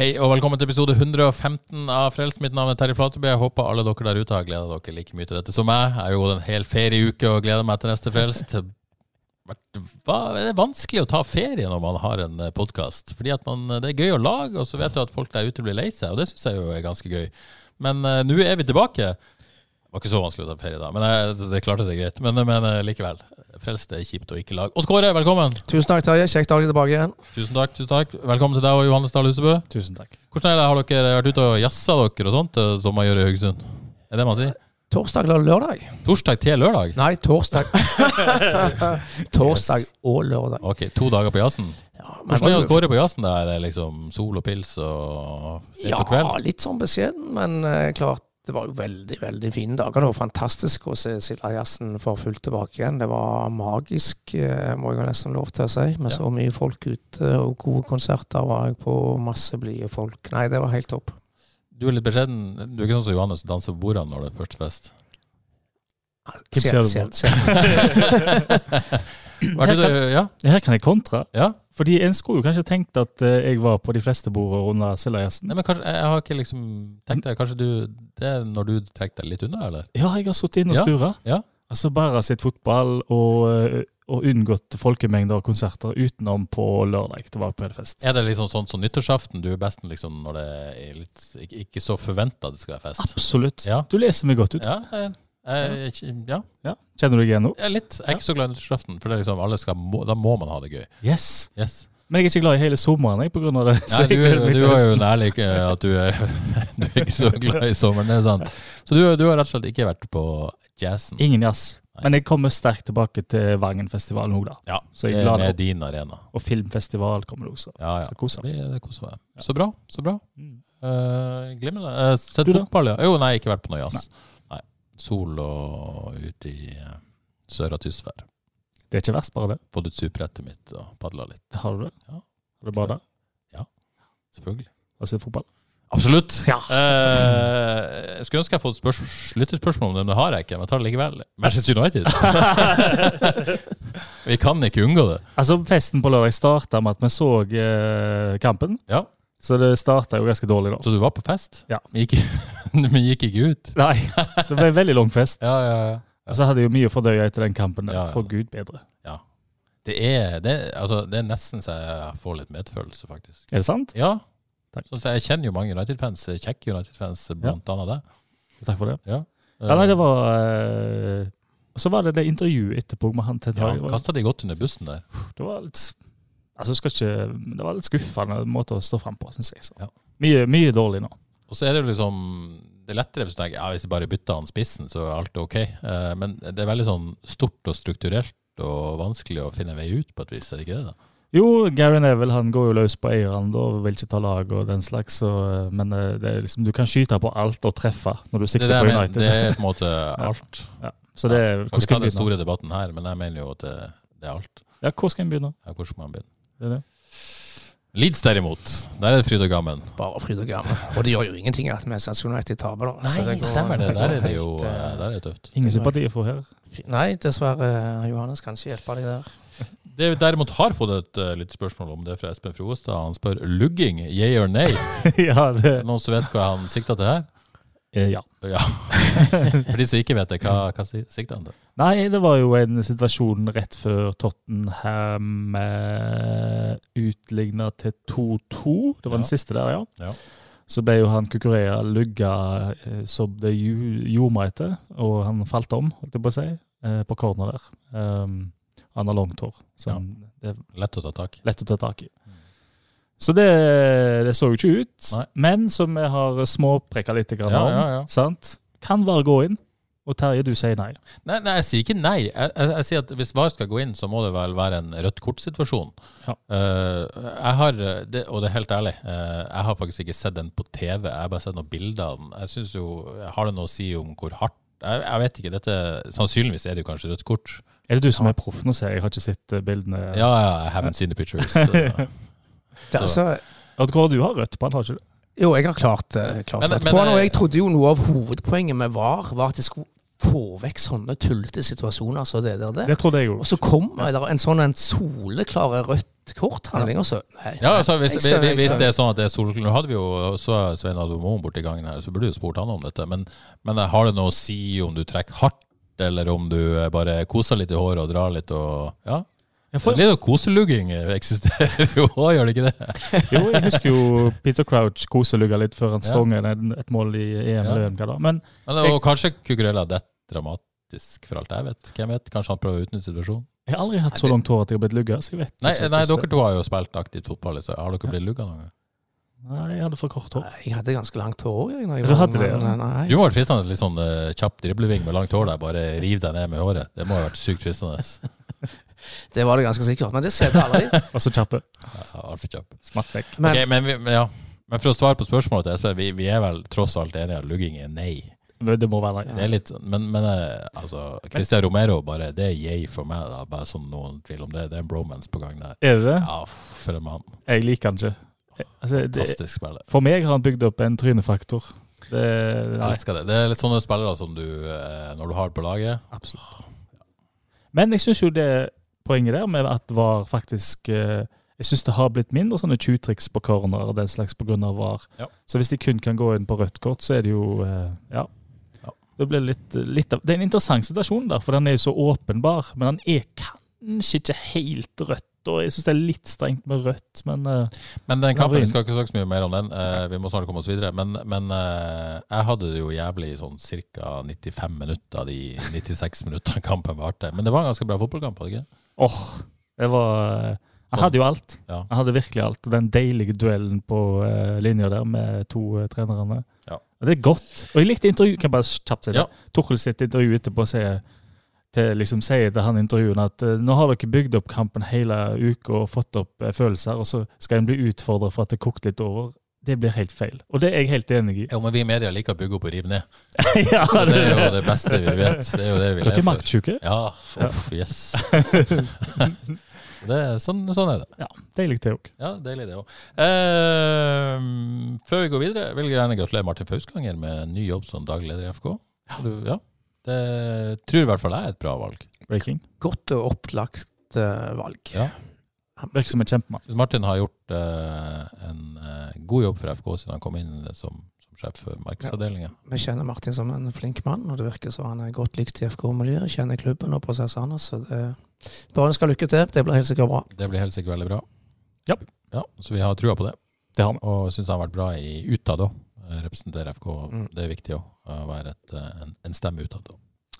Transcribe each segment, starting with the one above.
Hei og velkommen til episode 115 av Frelst. Mitt navn er Terje Flateby. Jeg håper alle dere der ute har gleda dere like mye til dette som meg. Jeg har jo en hel ferieuke og gleder meg til neste Frelst. Det er vanskelig å ta ferie når man har en podkast. Fordi at man, det er gøy å lage, og så vet du at folk der ute blir lei seg. Og det syns jeg jo er ganske gøy. Men uh, nå er vi tilbake. Det var ikke så vanskelig å ta ferie da, men jeg, det klarte det greit. Men, men eh, likevel. Frelst er kjipt å ikke lage. Odd Kåre, velkommen. Tusen takk, Terje. Kjekt å ha deg tilbake igjen. Tusen takk. tusen takk. Velkommen til deg og Johannes Dahl Husebø. Tusen takk. Hvordan er det? Har dere vært ute og jazza dere og sånt, eh, som man gjør i Haugesund? Er det man sier? Torsdag eller lørdag? Torsdag til lørdag? Nei, torsdag. torsdag og lørdag. Ok, to dager på jazzen. Ja, Hvordan er Kåre på jazzen? Er det liksom sol og pils og sent ja, på kveld? Ja, litt sånn beskjeden, men uh, klart det var jo veldig veldig fine dager. Det var fantastisk å se Silda-jazzen for fullt tilbake igjen. Det var magisk, eh, må jeg nesten lov til å si. Med Ja. så mye folk ute og gode konserter var jeg på. Masse blide folk. Nei, det var helt topp. Du er litt beskjeden. Du er ikke sånn som Johannes danser på bordene når det er første fest. Hvem ser du på? Er det du, ja? Her kan jeg kontre. ja? Fordi en skulle jo kanskje tenkt at eh, jeg var på de fleste bordene under Sildajassen. Nei, men kanskje, jeg har ikke liksom tenkt deg, kanskje du, det er når du trekker deg litt unna, eller? Ja, jeg har sittet inne og Ja, stura. ja. Altså bare sett fotball og, eh, og unngått folkemengder og konserter utenom på lørdag. Det var fest. Er det liksom sånn som nyttårsaften? Du er best liksom når det er litt, ikke så forventa det skal være fest? Absolutt. Ja. Du leser meg godt ut. Ja, jeg, jeg, jeg, ja. Ja. Kjenner du deg igjen nå? Er litt. Jeg er ikke så glad i nyttårsaften, for det liksom skal, må, da må man ha det gøy. Yes. Yes. Men jeg er ikke glad i hele sommeren jeg, på grunn av det. Ja, du, du har jo nærlig ærlig eh, at du er, du er ikke så glad i sommeren. Det er sant. Så du, du har rett og slett ikke vært på jazzen? Ingen jazz. Men jeg kommer sterkt tilbake til Vangenfestivalen nå, da. Ja, Så jeg er glad med din arena. Og filmfestival kommer det også. Ja, ja. Så koser koser meg. Så bra. Så bra. Mm. Uh, Glimrende. Uh, sett fotball, ja. Jo, nei, ikke vært på noe jazz. Nei. Sol og ute i uh, sør og Tysvær. Det er ikke verst, bare det. Fått ut superrettet mitt og padla litt. Har du det? Ja. Har du bada? Selvfølgelig. Har du sett fotball? Absolutt. Ja. Eh, jeg skulle ønske jeg spørs lytterspørsmål om det, men det har jeg ikke. Men jeg tar det likevel. Manchester United. vi kan ikke unngå det. Altså, festen på lørdag starta med at vi så eh, kampen. Ja. Så det starta jo ganske dårlig, da. Så du var på fest? Ja. Men gikk, men gikk ikke ut? Nei, det ble en veldig lang fest. Ja, ja, ja. Og så hadde jeg jo mye å fordøye etter den kampen. der. Ja, ja. For gud bedre. Det er, det, altså, det er nesten så jeg får litt medfølelse, faktisk. Er det sant? Ja. Takk. Sånn, så jeg kjenner jo mange United-fans, kjekke United-fans, blant annet deg. Takk for det. Ja. Ja, nei, det var Øh, Og så var det det intervjuet etterpå med han Ted ja, Hage. Det Kasta de godt under bussen der? Det var litt Altså, ikke Det var litt skuffende måte å stå frem på, syns jeg. Så. Ja. Mye, mye dårlig nå. Og så er det jo liksom Det er lettere hvis du tenker ja, hvis jeg bare bytter han spissen, så er alt ok. Eh, men det er veldig sånn stort og strukturelt og vanskelig å finne vei ut på et vis, er det ikke det? da? Jo, Gary Neville han går jo løs på eierne da, vil ikke ta lag og den slags. Så, eh, men eh, det liksom, du kan skyte på alt og treffe når du sikter er på United. det er på en måte alt. ja. Så det, Ja. Skal ikke ta en den store debatten her, men jeg mener jo at det, det er alt. Ja, hvor skal en begynne? Ja, hvor skal man begynne? Det er det. Leeds derimot, der er det fryd og gammen. Bare fryd og gammen. Og det gjør jo ingenting at Manchester United taper, da. Så går- stemmer det. Der er det jo eh, eh, der er det tøft. Ingen sympati for her. Nei, dessverre. Johannes kan ikke hjelpe deg der. Det vi derimot har fått et uh, litt spørsmål om, det er fra Espen Froestad. Han spør lugging, yeah or nay? ja, det Noen som vet hva han sikta til her? Eh, Ja. Ja. For de som ikke vet det, hva, hva sikter han til? Nei, det var jo en situasjon rett før Tottenham eh, utligna til 2-2. Det var den Ja. siste der, ja. Ja. Så ble jo han Kukurea lugga eh, som det gjorde meg etter, og han falt om, holdt jeg på å si, eh, på corner der. Um, han har langt hår, så han, det er Lett å ta tak i. lett å ta tak i. Så det, det så jo ikke ut. Nei. Men som vi har småprekka litt grann Ja, om, ja, sant? kan VAR gå inn. Og Terje, du sier nei. Nei, nei, jeg sier ikke nei. Jeg, jeg, jeg sier at hvis VAR skal gå inn, så må det vel være en rødt kort-situasjon. Ja. Uh, jeg har, det, og det er helt ærlig, uh, jeg har faktisk ikke sett den på TV. Jeg har bare sett noen bilder av den. Jeg synes jo, Har det noe å si om hvor hardt jeg, jeg vet ikke. dette, Sannsynligvis er det jo kanskje rødt kort. Er det du som er proff nå, ser jeg? Jeg har ikke sett eh, bildene. Ja, ja, I haven't seen the pictures. så- Det, er altså, Oddgård, du har rødt på den, har ikke du? jo, jeg har klart, det klart Men- men, den, og eh, jeg trodde jo noe av hovedpoenget med VAR var at det skulle få vekk sånne tullete situasjoner som det der. Det der. trodde jeg jo. Og så kommer det en sånn en soleklar rødt kort-handling, og så Nei. Ja, altså hvis, Jeg ser- jeg hvis det er sånn at det er solklart Nå hadde vi jo så Svein Adomoen borti gangen her, så burde du spurt han om dette. Men, men har det noe å si om du trekker hardt, eller om du eh, bare koser litt i håret og drar litt og Ja. Jeg får- Litt av koselugging eksisterer jo òg, gjør det ikke det? Jo, jeg husker jo Peter Crouch koselugga litt før han Ja. stonget et mål i EM. Ja. eller EM, da. Men Men, og kanskje Cucurella detter dramatisk, for alt jeg vet. Hvem vet? Kanskje han prøver å utnytte situasjonen? jeg har aldri hatt så langt hår at jeg har blitt lugga. Så jeg vet Nei, ikke nei, dere to har jo spilt aktivt fotball, så har dere blitt lugga noen gang? Nei, jeg hadde for kort hår. Jeg hadde ganske langt hår. Jeg, når jeg Du var- hadde det, ja. men, Nei. Du må ha vært fristende litt sånn uh, kjapp dribleving med langt hår der, bare riv deg ned med håret. Det må ha vært sykt fristende. Det var det ganske sikkert. Men det skjedde aldri. Og så kjappe. Ja, Altfor kjappe. Smatt vekk. Men okay, men, vi, men, ja. men for å svare på spørsmålet til Espen, vi, vi er vel tross alt enige at lugging er nei. Det må være Det nei. er litt, men, men eh, altså, Christian Romero, bare, det er yay for meg. da, Bare sånn noen tvil om det. Det er en bromance på gang der. Er det det? Ja, for en mann. Jeg liker han ikke. Altså, Fantastisk spiller. for meg har han bygd opp en trynefaktor. Det, Jeg elsker det. Det er litt sånne spillere som du, eh, når du har på laget Absolutt. Men jeg syns jo det poenget der med at VAR faktisk eh, Jeg syns det har blitt mindre sånne tjuvtriks på corner og den slags pga. VAR. Ja. Så hvis de kun kan gå inn på rødt kort, så er det jo eh, Ja. Ja. Det blir litt, litt av Det er en interessant situasjon der, for den er jo så åpenbar. Men den er kanskje ikke helt rødt. Og jeg syns det er litt strengt med rødt, men eh, Men den kampen, vi skal ikke snakke så mye mer om den. Eh, vi må snart komme oss videre. Men, men eh, jeg hadde det jo jævlig sånn ca. 95 minutter av de 96 minuttene kampen varte. Men det var en ganske bra fotballkamp, var det åh, det var jeg Han Sånn. hadde jo alt. Ja. Han hadde virkelig alt. Og den deilige duellen på uh, linja der med to uh, trenerne. Ja. Og Det er godt. Og jeg likte intervju, kan jeg bare kjapt si det. Ja. Tuchel sitt intervju etterpå sier til, liksom, sier til han intervjuen at uh, nå har dere bygd opp kampen hele uka og fått opp uh, følelser, og så skal en bli utfordra for at det kokte litt over. Det blir helt feil. Og det er jeg helt enig i. Jo, men vi i media liker å bygge opp og rive ned. ja, det, det er jo det beste vi vet. Det er jo det vi Dere er maktsjuke. Ja, uff, yes. Det er, sånn, sånn er det. Ja, deilig det òg. Ja, deilig det òg. Eh, før vi går videre, vil jeg gjerne gratulere Martin Fausganger med ny jobb som daglig leder i FK. Du, ja, det tror i hvert fall jeg er et bra valg. Breaking. Godt og opplagt eh, valg. Ja. Virker som en kjempemann. Martin har gjort uh, en uh, god jobb for FK siden han kom inn som, som sjef for markedsavdelinga. Vi kjenner Martin som en flink mann, og det virker som han er godt likt i FK-miljøet. Kjenner klubben og prosessene, så det bare ønsker lykke til. Det blir helt sikkert bra. Det blir helt sikkert veldig bra. Ja. ja så vi har trua på det. Det har vi. Og syns han har vært bra i utad òg. Representere FK. Mm. Det er viktig òg. Å være et, eh, en, en stemme utad.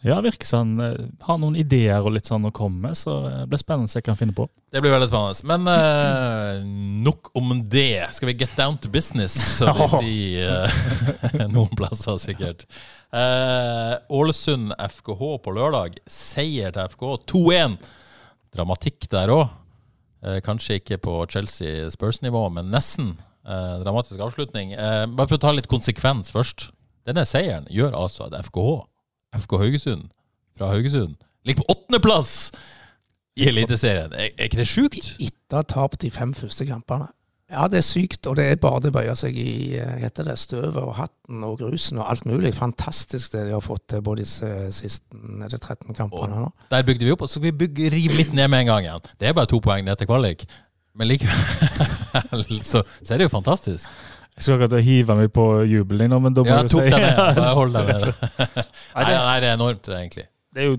Ja, virker som han eh, har noen ideer og litt sånn å komme med, så det blir spennende å se hva han finner på. Det blir veldig spennende. Men eh, nok om det. Skal vi get down to business, som de sier eh, noen plasser, sikkert. Eh, Ålesund FKH på lørdag. Seier til FK 2-1. Dramatikk der òg. kanskje ikke på Chelsea-Spurs-nivå, men nesten. Eh, dramatisk avslutning. Eh, bare for å ta litt konsekvens først. Denne seieren gjør altså at FKH, FK Haugesund fra Haugesund, ligger på åttendeplass i Eliteserien. Er, er ikke det sjukt? Etter å ha tapt de fem første kampene. Ja, det er sykt, og det er bare det bøyer seg i eh, heter det, støvet og hatten og grusen og alt mulig. Fantastisk det de har fått til både disse siste er det 13 kampene nå. Der bygde vi opp, og så skal vi bygge, rive litt ned med en gang igjen. Det er bare to poeng ned til kvalik. Men likevel så, så er det jo fantastisk. Jeg skulle akkurat hive meg på jubelen din men da må Ja, du tok si deg med. Bare hold deg med det. Nei, Nei, det, er enormt, egentlig. det er jo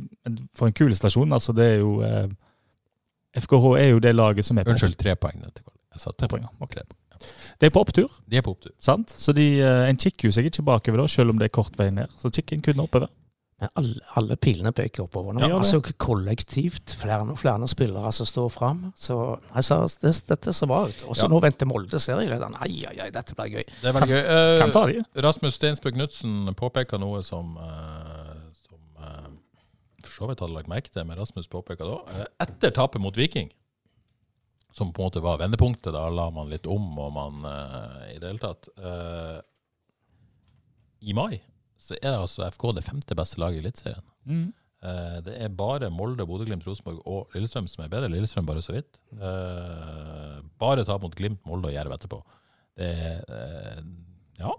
for en kul stasjon. Altså, det er jo eh, FKH er jo det laget som er på Unnskyld, tre poeng. Jeg. Tre poeng, okay. Ok. Det er på opptur, De er på opptur. sant? Så de, eh, en kikker jo seg ikke bakover da, selv om det er kort vei ned. Så kikker en kun oppover. Men alle, alle pilene peker oppover nå. Ja, altså kollektivt. Flere og flere spillere som står fram. Så altså, det, dette ser bra ut. Og så Ja. nå venter Molde serielederen. Ai, ai, ai, dette blir gøy. Det er veldig gøy. Kan, Kan ta de. Rasmus Steinsbø Knutsen påpeker noe som, eh, som eh, for så vidt hadde lagt merke til, men Rasmus påpeker da eh, etter tapet mot Viking, som på en måte var vendepunktet, da la man litt om og man eh, i det hele tatt eh, I mai så er altså FK det femte beste laget i Eliteserien. Mm. Uh, Det er bare Molde, Bodø-Glimt, Rosenborg og Lillestrøm som er bedre. Lillestrøm bare så vidt. Uh, Bare tap mot Glimt, Molde og Jerv etterpå. Det eh, Ja.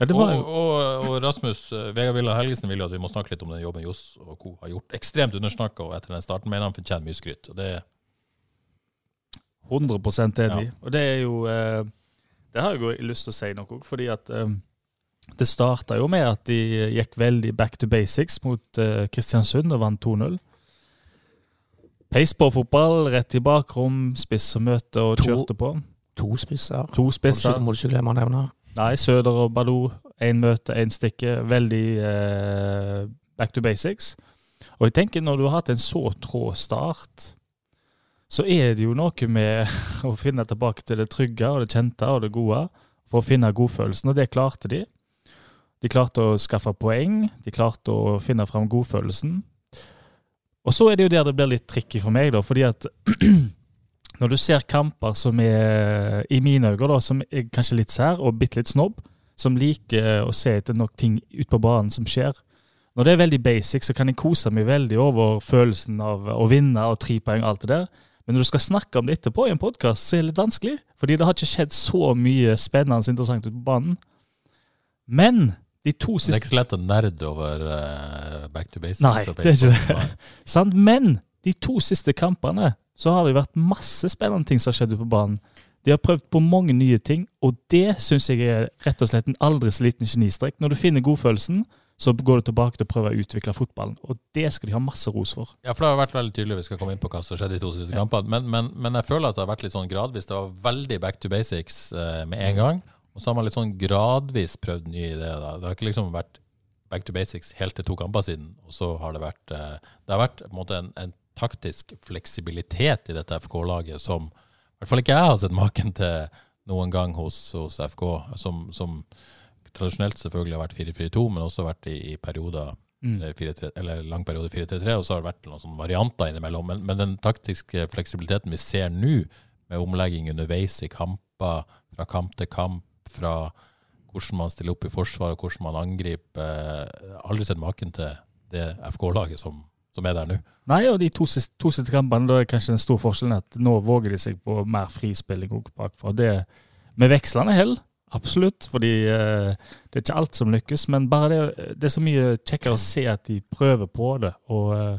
Ja, det var og, og, og Rasmus Vegard Villa Helgesen vil jo at vi må snakke litt om den jobben Johs og co. har gjort. Ekstremt undersnakka, og etter den starten mener han fortjener mye skryt. Og det 100 enig. Ja. Og det er jo Det har jeg jo lyst til å si noe òg, fordi at eh, det starta jo med at de gikk veldig back to basics mot eh, Kristiansund og vant 2-0. Peis på fotball, rett i bakrom, spiss og møte og To- kjørte på. To spisser. To spisser. Må du ikke glemme å nevne. Nei, Søder og Baloo. Én møte, én stikke. Veldig eh, back to basics. Og jeg tenker når du har hatt en så trå start, så er det jo noe med å finne tilbake til det trygge og det kjente og det gode for å finne godfølelsen, og det klarte de. De klarte å skaffe poeng, de klarte å finne fram godfølelsen. Og så er det jo der det blir litt tricky for meg, da, fordi at når du ser kamper som er, i mine øyne, da, som er kanskje litt sær og bitte litt snobb, som liker å se etter nok ting ut på banen som skjer. Når det er veldig basic, så kan jeg kose meg veldig over følelsen av å vinne og tre poeng og alt det der. Men når du skal snakke om det etterpå i en podkast, så er det litt vanskelig. Fordi det har ikke skjedd så mye spennende og interessant ute på banen. Men de to Det er ikke så lett å nerde over uh, back to basics. Nei, det er ikke det. Sant? Men de to siste kampene så har det vært masse spennende ting som har skjedd på banen. De har prøvd på mange nye ting, og det syns jeg er rett og slett en aldri så liten genistrek. Når du finner godfølelsen, så går du tilbake til å prøve å utvikle fotballen. Og det skal de ha masse ros for. Ja, for det har vært veldig tydelig, vi skal komme inn på hva som skjedde de to siste kampene, men, men, men jeg føler at det har vært litt sånn gradvis. Det var veldig back to basics eh, med en gang, og så har man litt sånn gradvis prøvd nye ideer. Da. Det har ikke liksom vært back to basics helt til to kamper siden, og så har det vært eh, Det har vært på en måte en, en taktisk fleksibilitet i dette FK-laget som i hvert fall ikke jeg har sett maken til noen gang hos, hos FK, som, som tradisjonelt selvfølgelig har vært 4-4-2, men også vært i, i perioder Mm. eh, 4-3 eller lang periode 4-3-3, og så har det vært noen sånne varianter innimellom. Men, men den taktiske fleksibiliteten vi ser nå, med omlegging underveis i kamper, fra kamp til kamp, fra hvordan man stiller opp i forsvar og hvordan man angriper eh, Aldri sett maken til det FK-laget som, som er der nå. Nei, og de to to siste kampene, da er kanskje den store forskjellen at nå våger de seg på mer frispilling òg bakfra. Det med vekslende hell, absolutt, fordi eh, det er ikke alt som lykkes. Men bare det, det er så mye kjekkere å se at de prøver på det. Og eh,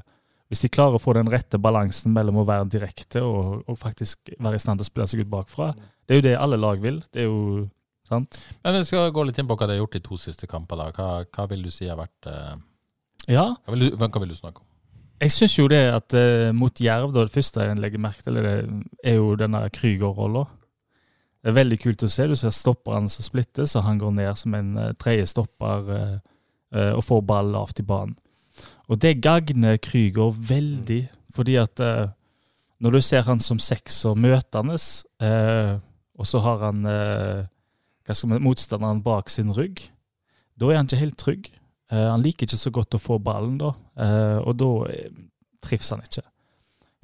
hvis de klarer å få den rette balansen mellom å være direkte og, og faktisk være i stand til å spille seg ut bakfra, det er jo det alle lag vil. Det er jo sant. Men vi skal gå litt inn på hva de har gjort de to siste kampene. Hva, hva vil du si har vært uh, Ja, hva, vil du, hva vil du snakke om? Jeg syns jo det at uh, mot Jerv, da, det første jeg legger merke til, det er jo denne Krüger-rolla. Det er veldig kult å se. Du ser stopperen som splittes, og han går ned som en uh, tredje stopper uh, uh, og får ball lavt i banen. Og det gagner Krüger veldig, fordi at når du ser han som sekser møtende, og så har han hva skal man, motstanderen bak sin rygg, da er han ikke helt trygg. Eh, han liker ikke så godt å få ballen, da, eh, og da eh, trives han ikke.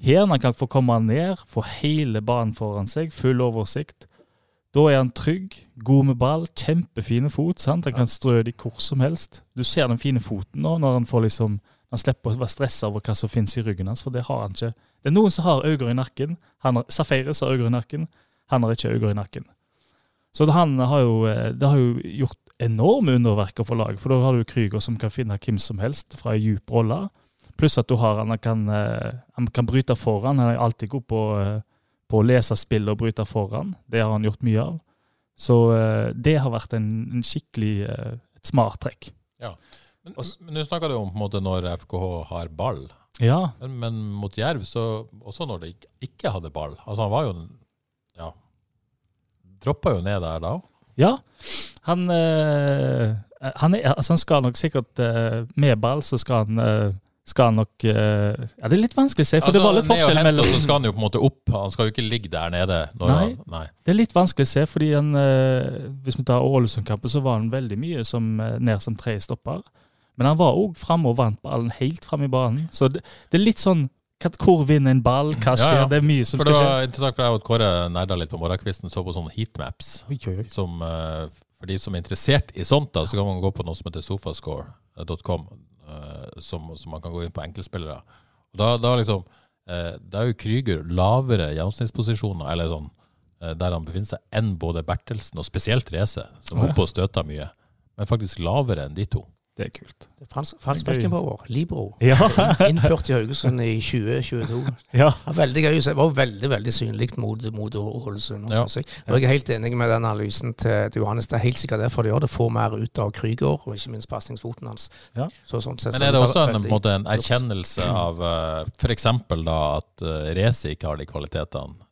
Her når han kan få komme ned, få hele banen foran seg, full oversikt. Da er han trygg, god med ball, kjempefine fot. sant? Han kan strø det hvor som helst. Du ser den fine foten nå, når han får liksom, han slipper å være stressa over hva som finnes i ryggen hans, for det har han ikke. Det er noen som har øyne i nakken. Han har, Safaris har øyne i nakken, han har ikke øyne i nakken. Så det, han har jo, eh, det har jo gjort enorme underverker for laget, for da har du Krüger som kan finne hvem som helst fra en djup rolle. Pluss at du har han, han kan, eh, han kan bryte foran. Han er alltid god på, eh, på å lese spill og bryte foran. Det har han gjort mye av. Så det har vært en, en skikkelig et smart trekk. Men men snakker du om på en måte når FKH har ball. Ja, Men, men mot Jerv, så også når de ikke hadde ball Altså Han var jo Ja. Droppa jo ned der da. ja. Han eh, han, er, altså han skal nok sikkert eh, Med ball så skal han eh, skal han nok Ja, det er litt vanskelig å si, for det var litt Altså, og forskjell mellom Og så skal han jo på en måte opp. Han skal jo ikke ligge der nede. Nei. Han, nei. Det er litt vanskelig å se, fordi han, hvis vi tar Ålesund-kampen, så var han veldig mye som, ned som tre stopper. Men han var òg framme og vant ballen helt fram i banen. Så det, det er litt sånn Hvor vinner en ball? Hva skjer? ja. Det er mye som For det skal skje. var interessant, for jeg og Kåre nerda litt på morgenkvisten, så på sånne heatmaps. Oi, oi, oi. Som, eh, for de som er interessert i sånt, da, så kan man gå på noe som heter sofascore.com, eh, som, som man kan gå inn på enkeltspillere. Da, da liksom eh, Da er jo Krüger lavere gjennomsnittsposisjoner, eller sånn, der han befinner seg, enn både Bertelsen og spesielt Reze, som er ja. oppe og støter mye. Men faktisk lavere enn de to. Det er kult. Det på. Beckenbauer, Libro. Ja. Innført i Haugesund i 2022. ja. Ja, veldig gøy. Det var veldig veldig synlig mot, mot Ålesund. Ja. jeg. Og jeg er helt enig med den analysen til, til Johannes. Det er helt sikkert derfor de gjør det. Får mer ut av Krüger, og ikke minst pasningsfoten hans. Ja. Så, sånn sett, Men er det også en, på en måte, en erkjennelse av uh, f.eks. da at uh, Reze ikke har de kvalitetene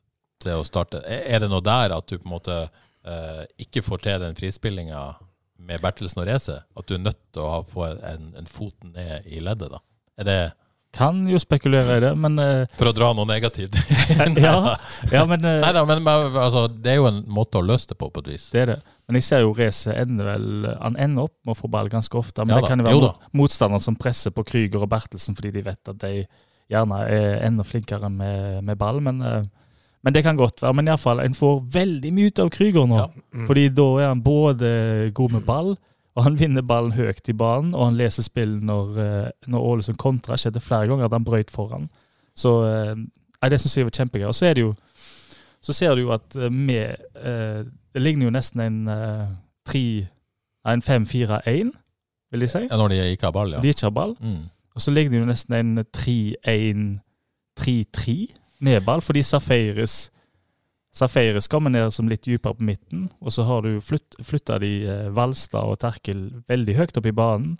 til å starte? Er er det noe der at du på en måte eh, ikke får til den frispillinga med Bertelsen og Reze? At du er nødt til å få en, en fot ned i leddet, da? Er det Kan jo spekulere i det, men eh, for å dra noe negativt? ja, ja, men Neida, Nei men altså, det er jo en måte å løse det på, på et vis. Det er det. Men jeg ser jo Race ender vel Han ender opp med å få ball ganske ofte. Men Ja det kan jo være mot- motstandere som presser på Krüger og Bertelsen fordi de vet at de gjerne er enda flinkere med, med ball. Men, eh, men det kan godt være. Men iallfall, en får veldig mye ut av Krüger nå. Ja. Mm. Fordi da er han både god med ball, og han vinner ballen høyt i banen, og han leser spill når, eh, når Ålesund kontra. Skjedde flere ganger at han brøyt foran. Så eh, nei, det syns jeg var kjempegøy. Og så er det jo så ser du jo at vi eh, Det ligner jo nesten en eh, tre en 5-4-1, vil jeg si. Ja, når de ikke har ball, ja. De ikke har ball. Mm. Og så ligger det jo nesten en 3-1-3-3 med ball, fordi Safaris Safaris kommer ned som litt dypere på midten, og så har du flytt, flytta de eh, Valstad og Terkel veldig høyt opp i banen.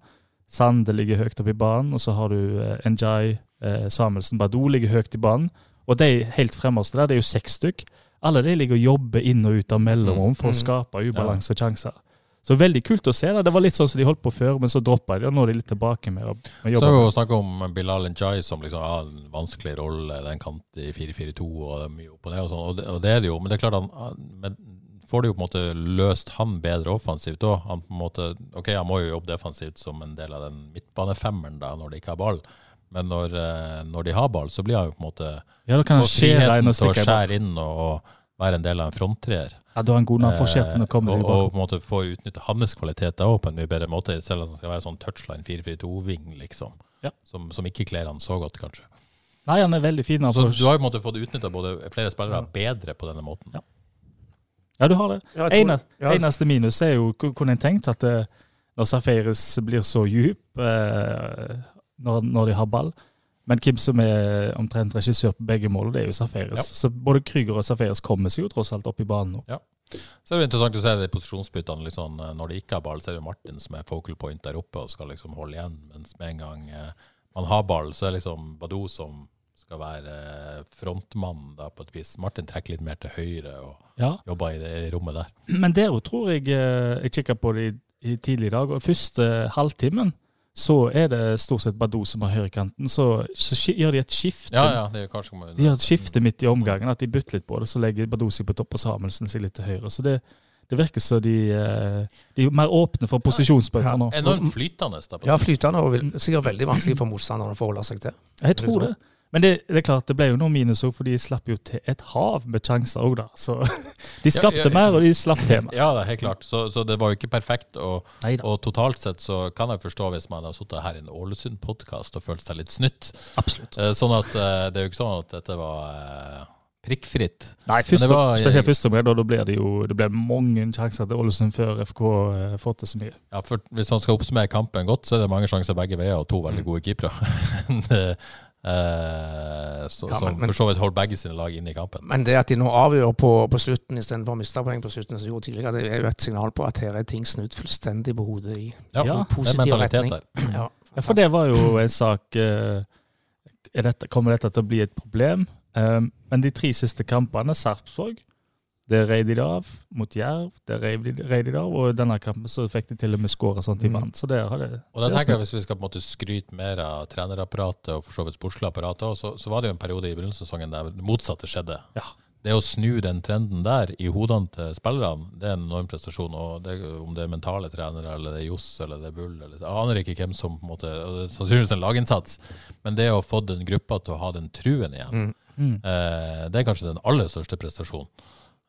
Sande ligger høyt opp i banen, og så har du eh, Njay, eh, Samuelsen, Badou ligger høyt i banen. Og de helt fremmeste der, det er jo seks stykk. Alle de ligger og jobber inn og ut av mellomrom for å Mm. skape ubalanse og sjanser. Så veldig kult å se. da. Det var litt sånn som de holdt på før, men så droppa de, og nå er de litt tilbake med med jobben. Så det jo med. snakk om Bilal Njay som liksom har en vanskelig rolle. den kant i 4-4-2 og det er mye opp og ned og sånn. Og det, og det er det jo, men det er klart han men får det jo på en måte løst han bedre offensivt òg. Han på en måte Ok, han må jo jobbe defensivt som en del av den midtbanefemmeren da, når de ikke har ball. Men når, eh, når de har ball, så blir han jo på en måte Ja, da kan han skjære inn og stikke inn og, og være en del av en fronttreer. Ja, du har en god når han til å komme kommer Eh, og, og på en måte få utnytte hans kvaliteter også på en mye bedre måte, selv om han skal være sånn touchline 4-4-2-ving, liksom. Ja. Som, som ikke kler han så godt, kanskje. Nei, han er veldig fin. Han Så du har jo på en måte fått utnytta både flere spillere bedre på denne måten. Ja. ja, du har det. Ja, tror- Ene, ja, Eneste minus er jo, kunne en tenkt at eh, når Safaris blir så djup eh, når, når de har ball Men hvem som er omtrent regissør på begge mål, det er jo Safaris. Ja. Så både Krüger og Safaris kommer seg jo tross alt opp i banen nå. Så er det jo interessant å se de posisjonsbyttene. Liksom, eh, når de ikke har ball, så er det Martin som er focal point der oppe og skal liksom holde igjen. Mens med en gang eh, man har ball, så er det liksom Badou som skal være frontmannen da, på et vis. Martin trekker litt mer til høyre og Ja. jobber i det rommet der. Men der òg tror jeg eh, Jeg kikka på det i, i tidlig i dag, og første halvtimen så er det stort sett Badou som har høyrekanten. Så, så gjør de et skifte. Ja, ja, det er De gjør et skifte midt i omgangen, at de bytter litt på det. Så legger Badou seg på topp og Samuelsen seg litt til høyre. Så det, det virker som de, eh, de er mer åpne for posisjonsbytter nå. Enormt flytende. Ja, flytende og vil, sikkert veldig vanskelig for motstanderne å forholde seg til. Jeg tror det. Men det, det er klart, det ble jo noen minus òg, for de slapp jo til et hav med sjanser òg, da. Så de skapte Ja, ja, ja. mer, og de slapp til mer. Ja, helt klart. Så, så det var jo ikke perfekt. Og, og totalt sett så kan jeg forstå hvis man har sittet her i en Ålesund-podkast og følt seg litt snytt. Absolutt. Eh, Sånn at eh, det er jo ikke sånn at dette var eh, prikkfritt. Nei, først, var- spesielt første omgang, da, da blir det jo det blir mange sjanser til Ålesund før FK får til så mye. Ja, for Hvis man skal oppsummere kampen godt, så er det mange sjanser begge veier og to veldig gode keepere. Eh, så, Ja, som men- men- for så vidt holder begge sine lag inne i kampen. Men det at de nå avgjør på, på slutten istedenfor å miste poeng på slutten, som gjorde tidligere, det er jo et signal på at her er ting snudd fullstendig på hodet i Ja, Ja, positiv retning. der. Ja, Ja, for det var jo en sak eh, er dette, Kommer dette til å bli et problem? Um, men de tre siste kampene, Sarpsborg, Det reide de det av. Mot Jerv, det reide de, av. Og denne kampen så fikk de til og med skåra sånn de Mm. vant. Så det har det Og da tenker jeg. Hvis vi skal på en måte skryte mer av trenerapparatet og for så vidt sportslig apparat, så, så var det jo en periode i begynnelsessesongen der det motsatte skjedde. Ja. Det å snu den trenden der i hodene til spillerne, det er en enorm prestasjon. og det, Om det er mentale trenere, eller det er Johs eller det er Bull eller, Jeg aner ikke hvem som på en måte og Det er sannsynligvis en laginnsats, men det å få den gruppa til å ha den truen igjen, Mm. eh, det er kanskje den aller største prestasjonen.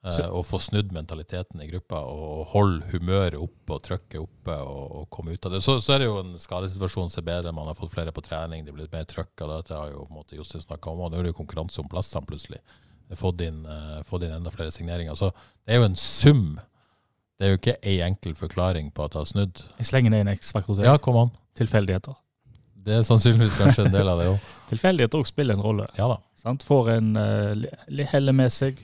Eh, å få snudd mentaliteten i gruppa og holde humøret oppe og trykket oppe og, og komme ut av det. Så, så er det jo en skadesituasjon som er bedre, man har fått flere på trening, det er blitt mer trøkk av det. Det har jo på en måte Jostein snakka om, og nå er det jo konkurranse om plassene plutselig. Fått inn, uh, fått inn enda flere signeringer. Så det er jo en sum. Det er jo ikke ei enkel forklaring på at det har snudd. Jeg slenger ned en X-faktor til. Ja, kom an. Tilfeldigheter. Det er sannsynligvis kanskje en del av det òg. Tilfeldigheter òg spiller en rolle. Ja da. Sant? Får en uh, heller med seg,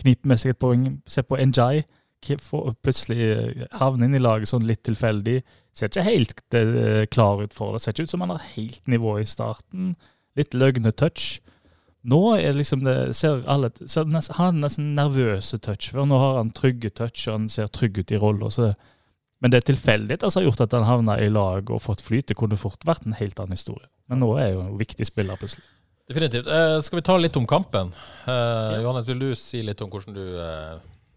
kniper med seg et poeng. Se på Njay. Plutselig eh, havner inn i laget sånn litt tilfeldig. Ser ikke helt eh, klar ut for det. Ser ikke ut som han har helt nivå i starten. Litt løgne touch. Nå er liksom det, ser alle, ser nesten, Han har nesten nervøse touch. For nå har han trygge touch, og han ser trygg ut i rolla. Men det er tilfeldigheter som har gjort at han havna i lag og fått flyt. Det kunne fort vært en helt annen historie. Men nå er jo en viktig spiller plutselig. Definitivt. Eh, skal vi ta litt om kampen? Eh, Johannes, vil du si litt om hvordan du eh,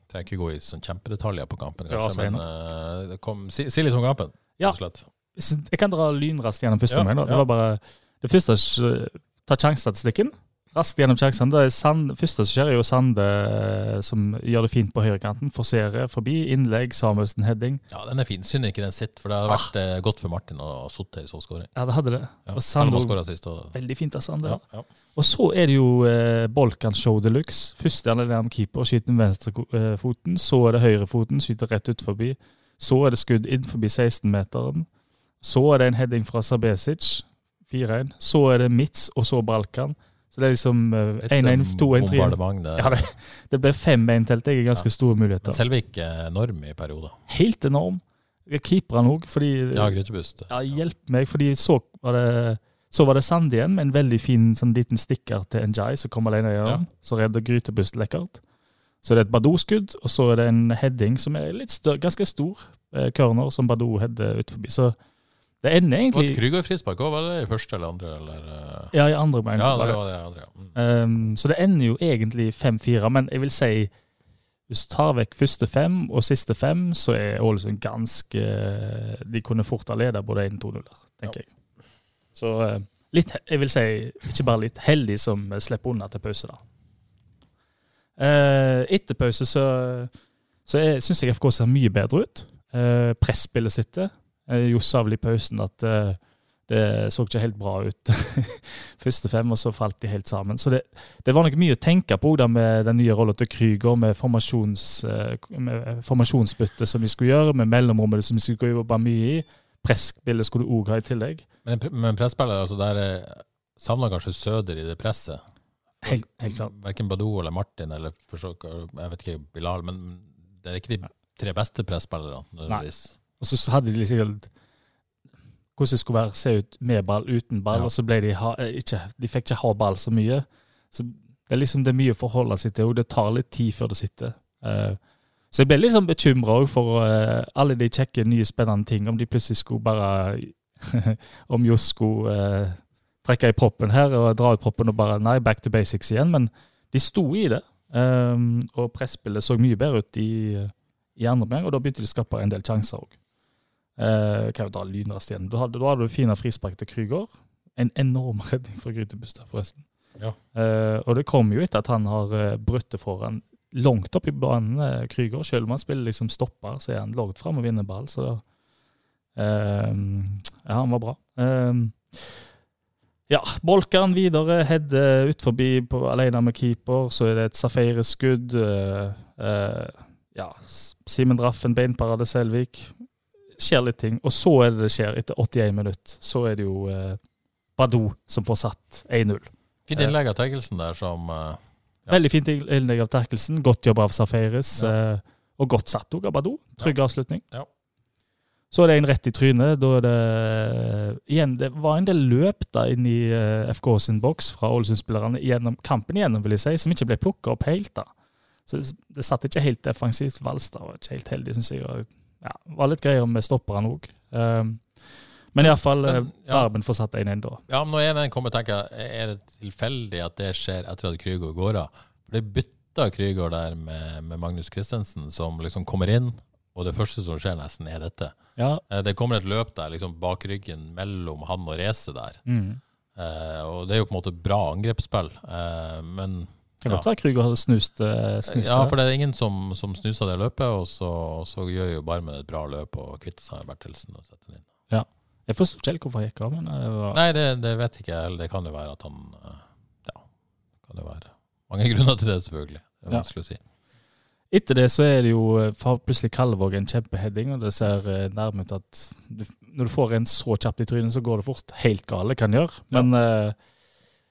Trenger ikke gå i sånn kjempedetaljer på kampen, kanskje, men eh, kom, si, si litt om kampen. Ja. Jeg kan dra lynraskt gjennom første Ja, ja. Det ja. var bare det første Ta sjansestatistikken. Raskt gjennom sjansene. Det er Sand, første som skjer, er jo Sande eh, som gjør det fint på høyrekanten. Forserer forbi. Innlegg, Samuelsen heading. Ja, den er fin. Synd ikke den sitter, for det hadde vært ah. godt for Martin å sitte i så skåring. Ja, det hadde det. Ja. Og Sande sist. Og, Veldig fint av Sande. ja, ja. Og så er det jo eh, Bolkan-show de luxe. Første anledning med keeper, skyter med venstrefoten. Så er det høyrefoten, skyter rett ut forbi. Så er det skudd inn forbi 16-meteren. Så er det en heading fra Sabesic, 4-1. Så er det Mitz, og så Balkan. Så det er liksom eh, 1-1, 2-1, 3-1. Det, Ja, det, det ble 5-1 telt. det. er Ganske store Men muligheter. Selvik er enorm i perioder. Helt enorm. Keeperne òg, fordi Ja, Grytebust. ja, hjelp meg, fordi så var det så var det Sand igjen med en veldig fin sånn liten stikker til Njay som kom alene gjennom. Så redder Grytebust lekkert. Så det er et Badou-skudd, og så er det en heading som er litt større, ganske stor. Eh, corner som Badou header ut forbi. Så det ender Og et egentlig Krüger-frispark òg, var det i første eller andre? Eller, eh? Ja, i andre omgang. ja, det var det andre. Ja. Um, så det ender jo egentlig 5-4, men jeg vil si hvis du tar vekk første fem og siste fem, så er Ålesund ganske De kunne fort ha ledet både 1-2-0 der, tenker jeg. Så eh, litt, jeg vil si, ikke bare litt, heldig som eh, slipper unna til pause, da. Eh, etter pause så, så syns jeg FK ser mye bedre ut. Uh, Presspillet sitter. Johs vel i pausen at eh, det så ikke helt bra ut første fem, og så falt de helt sammen. Så det, det var nok mye å tenke på da med den nye rollen til Krüger, med, formasjons, eh, med formasjonsbytte som vi skulle gjøre, med mellomrommet som vi skulle jobbe mye i. Presspillet skulle du òg ha i tillegg. Men, men presspillet, altså der savna kanskje Søder i det presset. Helt, helt klart. Verken Badou eller Martin eller forsøk, jeg vet ikke, Bilal, men det er ikke de tre beste presspillerne. nødvendigvis. Og så hadde de sikkert hvordan det skulle være, se ut med ball, uten ball, Ja. og så ble de ha, eh, ikke, De fikk ikke ha ball så mye. Så det er liksom det er mye å forholde seg til, og det tar litt tid før det sitter. Uh, så jeg ble litt sånn bekymra for uh, alle de kjekke, nye, spennende ting, om de plutselig skulle bare Om Johs skulle uh, trekke i proppen her og dra ut proppen og bare Nei, back to basics igjen. Men de sto i det, Um, og presspillet så mye bedre ut i, i andre omgang, og da begynte de å skape en del sjanser òg. Eh, kan jo lynraskt igjen. Da hadde, da hadde du fine frispark til Krüger. En enorm redning fra Grytebustad, forresten. Ja. Eh, og det kommer jo etter at han har uh, brutt foran langt opp i banen, uh, Krüger. Selv om han spiller liksom stopper, så er han langt fram og vinner ball. Så da eh, Ja, han var bra. Eh, ja, Bolkan videre, Hedde ut forbi på, alene med keeper. Så er det et Safaris-skudd. ja, Simen Draffen, beinparade Selvik skjer litt ting. Og så er det det skjer, etter 81 minutter. Så er det jo eh, Badou som får satt 1-0. Fint innlegg av Terkelsen der som eh, Ja. Veldig fint innlegg av Terkelsen. Godt jobb av Safaris. Ja. Eh, og godt satt òg av Badou. Trygg avslutning. Ja. Så er det en rett i trynet. Da er det igjen, det var en del løp da inn i eh, FK sin boks fra Ålesund-spillerne gjennom kampen igjennom, vil jeg si, som ikke ble plukka opp helt. da. Så det, det satt ikke helt defensivt. Valstad var ikke helt heldig, syns jeg. Ja, var litt greier med stopperne òg. Um, men iallfall ja. Barben får satt 1-1 da. Ja, men når 1-1 og tenker er det tilfeldig at det skjer etter at Krygård går av? For det bytta Krygård der med, med Magnus Christensen, som liksom kommer inn, og det første som skjer nesten, er dette. Ja. Eh, Det kommer et løp der, liksom bak ryggen mellom han og racet der. Mm. Eh, og det er jo på en måte bra angrepsspill, eh, men Kan Ja. godt være Krüger hadde snust, eh, snust Ja, for det er ingen som, som snuser det løpet, og så, så gjør jo Barmen et bra løp og kvitter seg med Bertelsen og setter den inn. Ja. Jeg forsto ikke helt hvorfor han gikk av, men det var Nei, det, det vet ikke jeg. Eller det kan jo være at han Ja, Ja, kan jo være mange grunner til det, selvfølgelig. Det er Ja. vanskelig å si. Etter det så er det jo eh, plutselig Kalvåg en kjempeheading, og det ser eh, nærme ut at du, når du får en så kjapt i trynet, så går det fort. Helt galt, det kan gjøre. Men ja.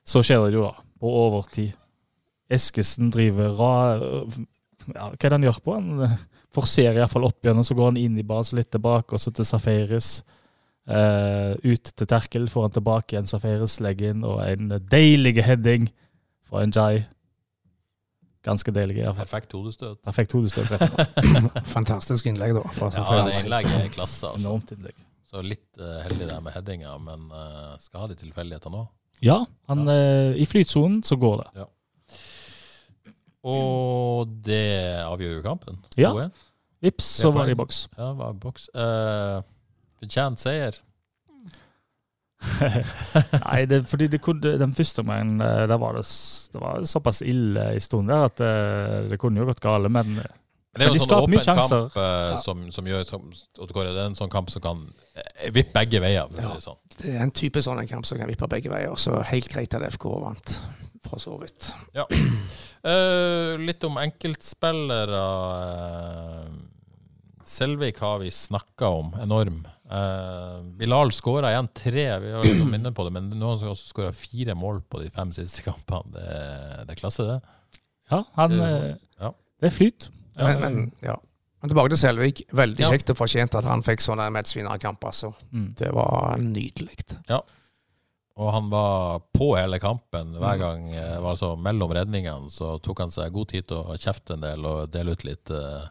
så skjer det jo, da. På overtid. Eskesen driver ra... Ja, hva er det han gjør på? Han eh, forserer iallfall opp igjen, og så går han inn i banen, så litt tilbake, og så til Safaris. Uh, ut til Terkel, får han tilbake igjen. Safaris legger inn, og en deilig heading fra Njay. Ganske deilig. Perfekt hodestøt. Perfekt hodestøt. Fantastisk innlegg, da. fra Ja, det innlegget er klasse, altså. Enormt innlegg. Så litt uh, heldig der med headinga, men uh, skal ha de tilfeldighetene òg. Ja, han, eh, i flytsonen så går det. Og det avgjør jo kampen. Ja. 2-1. Vips, så var det i boks. Ja, var i boks. Uh, Fortjent seier. Nei, det, fordi det kunne, den første omgangen eh, der var det, det var såpass ille i stunden der at det, det kunne jo gått gale, men Men det er jo de en sånn åpen kamp ja. som, som gjør som, Det er en sånn kamp som kan eh, vippe begge veier. Ja, det sånn. Det er en type sånn en kamp som kan vippe begge veier, så helt greit at FK vant. For så vidt. Eh, litt om enkeltspillere. eh, Selvik har vi snakka om, enorm. Uh, Bilal skåra igjen tre, vi har litt minne på det, men nå har han også skåra fire mål på de fem siste kampene. Det, det er klasse, det. ja, han, Det er ja. det er flyt. Ja, Men, men ja. Men tilbake til Selvik. Veldig Ja. kjekt og fortjent at han fikk sånne medspillerkamp. Altså. Mm. Det var nydelig. Og han var på hele kampen. Hver gang eh, var altså mellom redningene så tok han seg god tid til å kjefte en del og dele ut litt uh,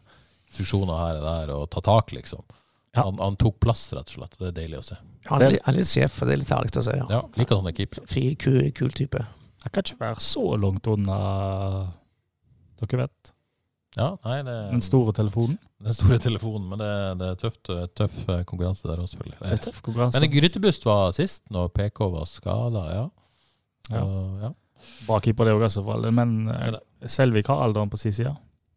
instruksjoner her og der og ta tak, liksom. Ja. Han, han tok plass, rett og slett. Det er deilig å se. Han er, litt- han er litt sjef, og det er litt herlig å se. Ja. Ja, Liker sånne keepere. Fri, kul, kul type. Jeg kan ikke være så langt unna Dere vet. Ja, nei, det Den store telefonen. den store telefonen, men det, det er tøft, tøff eh, konkurranse der også, Det er selvfølgelig. tøff konkurranse. Men Grytebust var sist, når PK var skada, ja. Ja. Så, ja. Bra keeper, det òg, i så fall. Men eh, Ja, Selvik har alderen på sin side.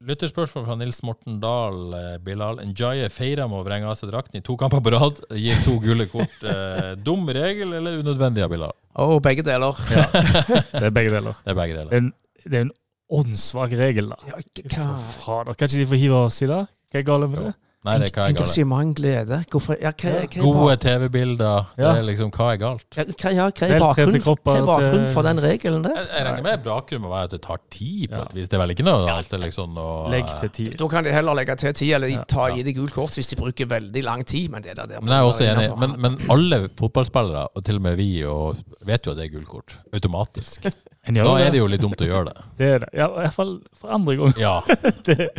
Lytterspørsmål fra Nils Morten Dahl. eh, Bilal Njaye feira med å vrenge av seg drakten i to kamper på rad. Gir to gule kort. Eh, dum regel eller unødvendig av Bilal? Oh, begge deler. Det er begge deler. Det er begge Det er en, det er en åndssvak regel, da. Ja, For hva fader, Kan ikke de få hive oss i det? Hva er galt med det? Nei, det er hva er galt. Engasjement, glede. Hvorfor ja, hva, hva, er Gode TV-bilder. Det er liksom hva er galt? ja, hva, ja, hva er bakgrunnen hva er bakgrunnen for den regelen der? Jeg, jeg regner med bakgrunnen må være at det tar tid, på et vis. Det er vel ikke noe alt det liksom å Legg til tid. Da kan de heller legge til tid, eller ta, ja. gi det gult kort hvis de bruker veldig lang tid. Men det der, der Men jeg er også enig. Men, men alle fotballspillere, og til og med vi, og vet jo at det er gult kort. Automatisk. En gjør Da er det jo litt dumt å gjøre det. Det er det. Ja, I hvert fall for andre gang. Ja, Det,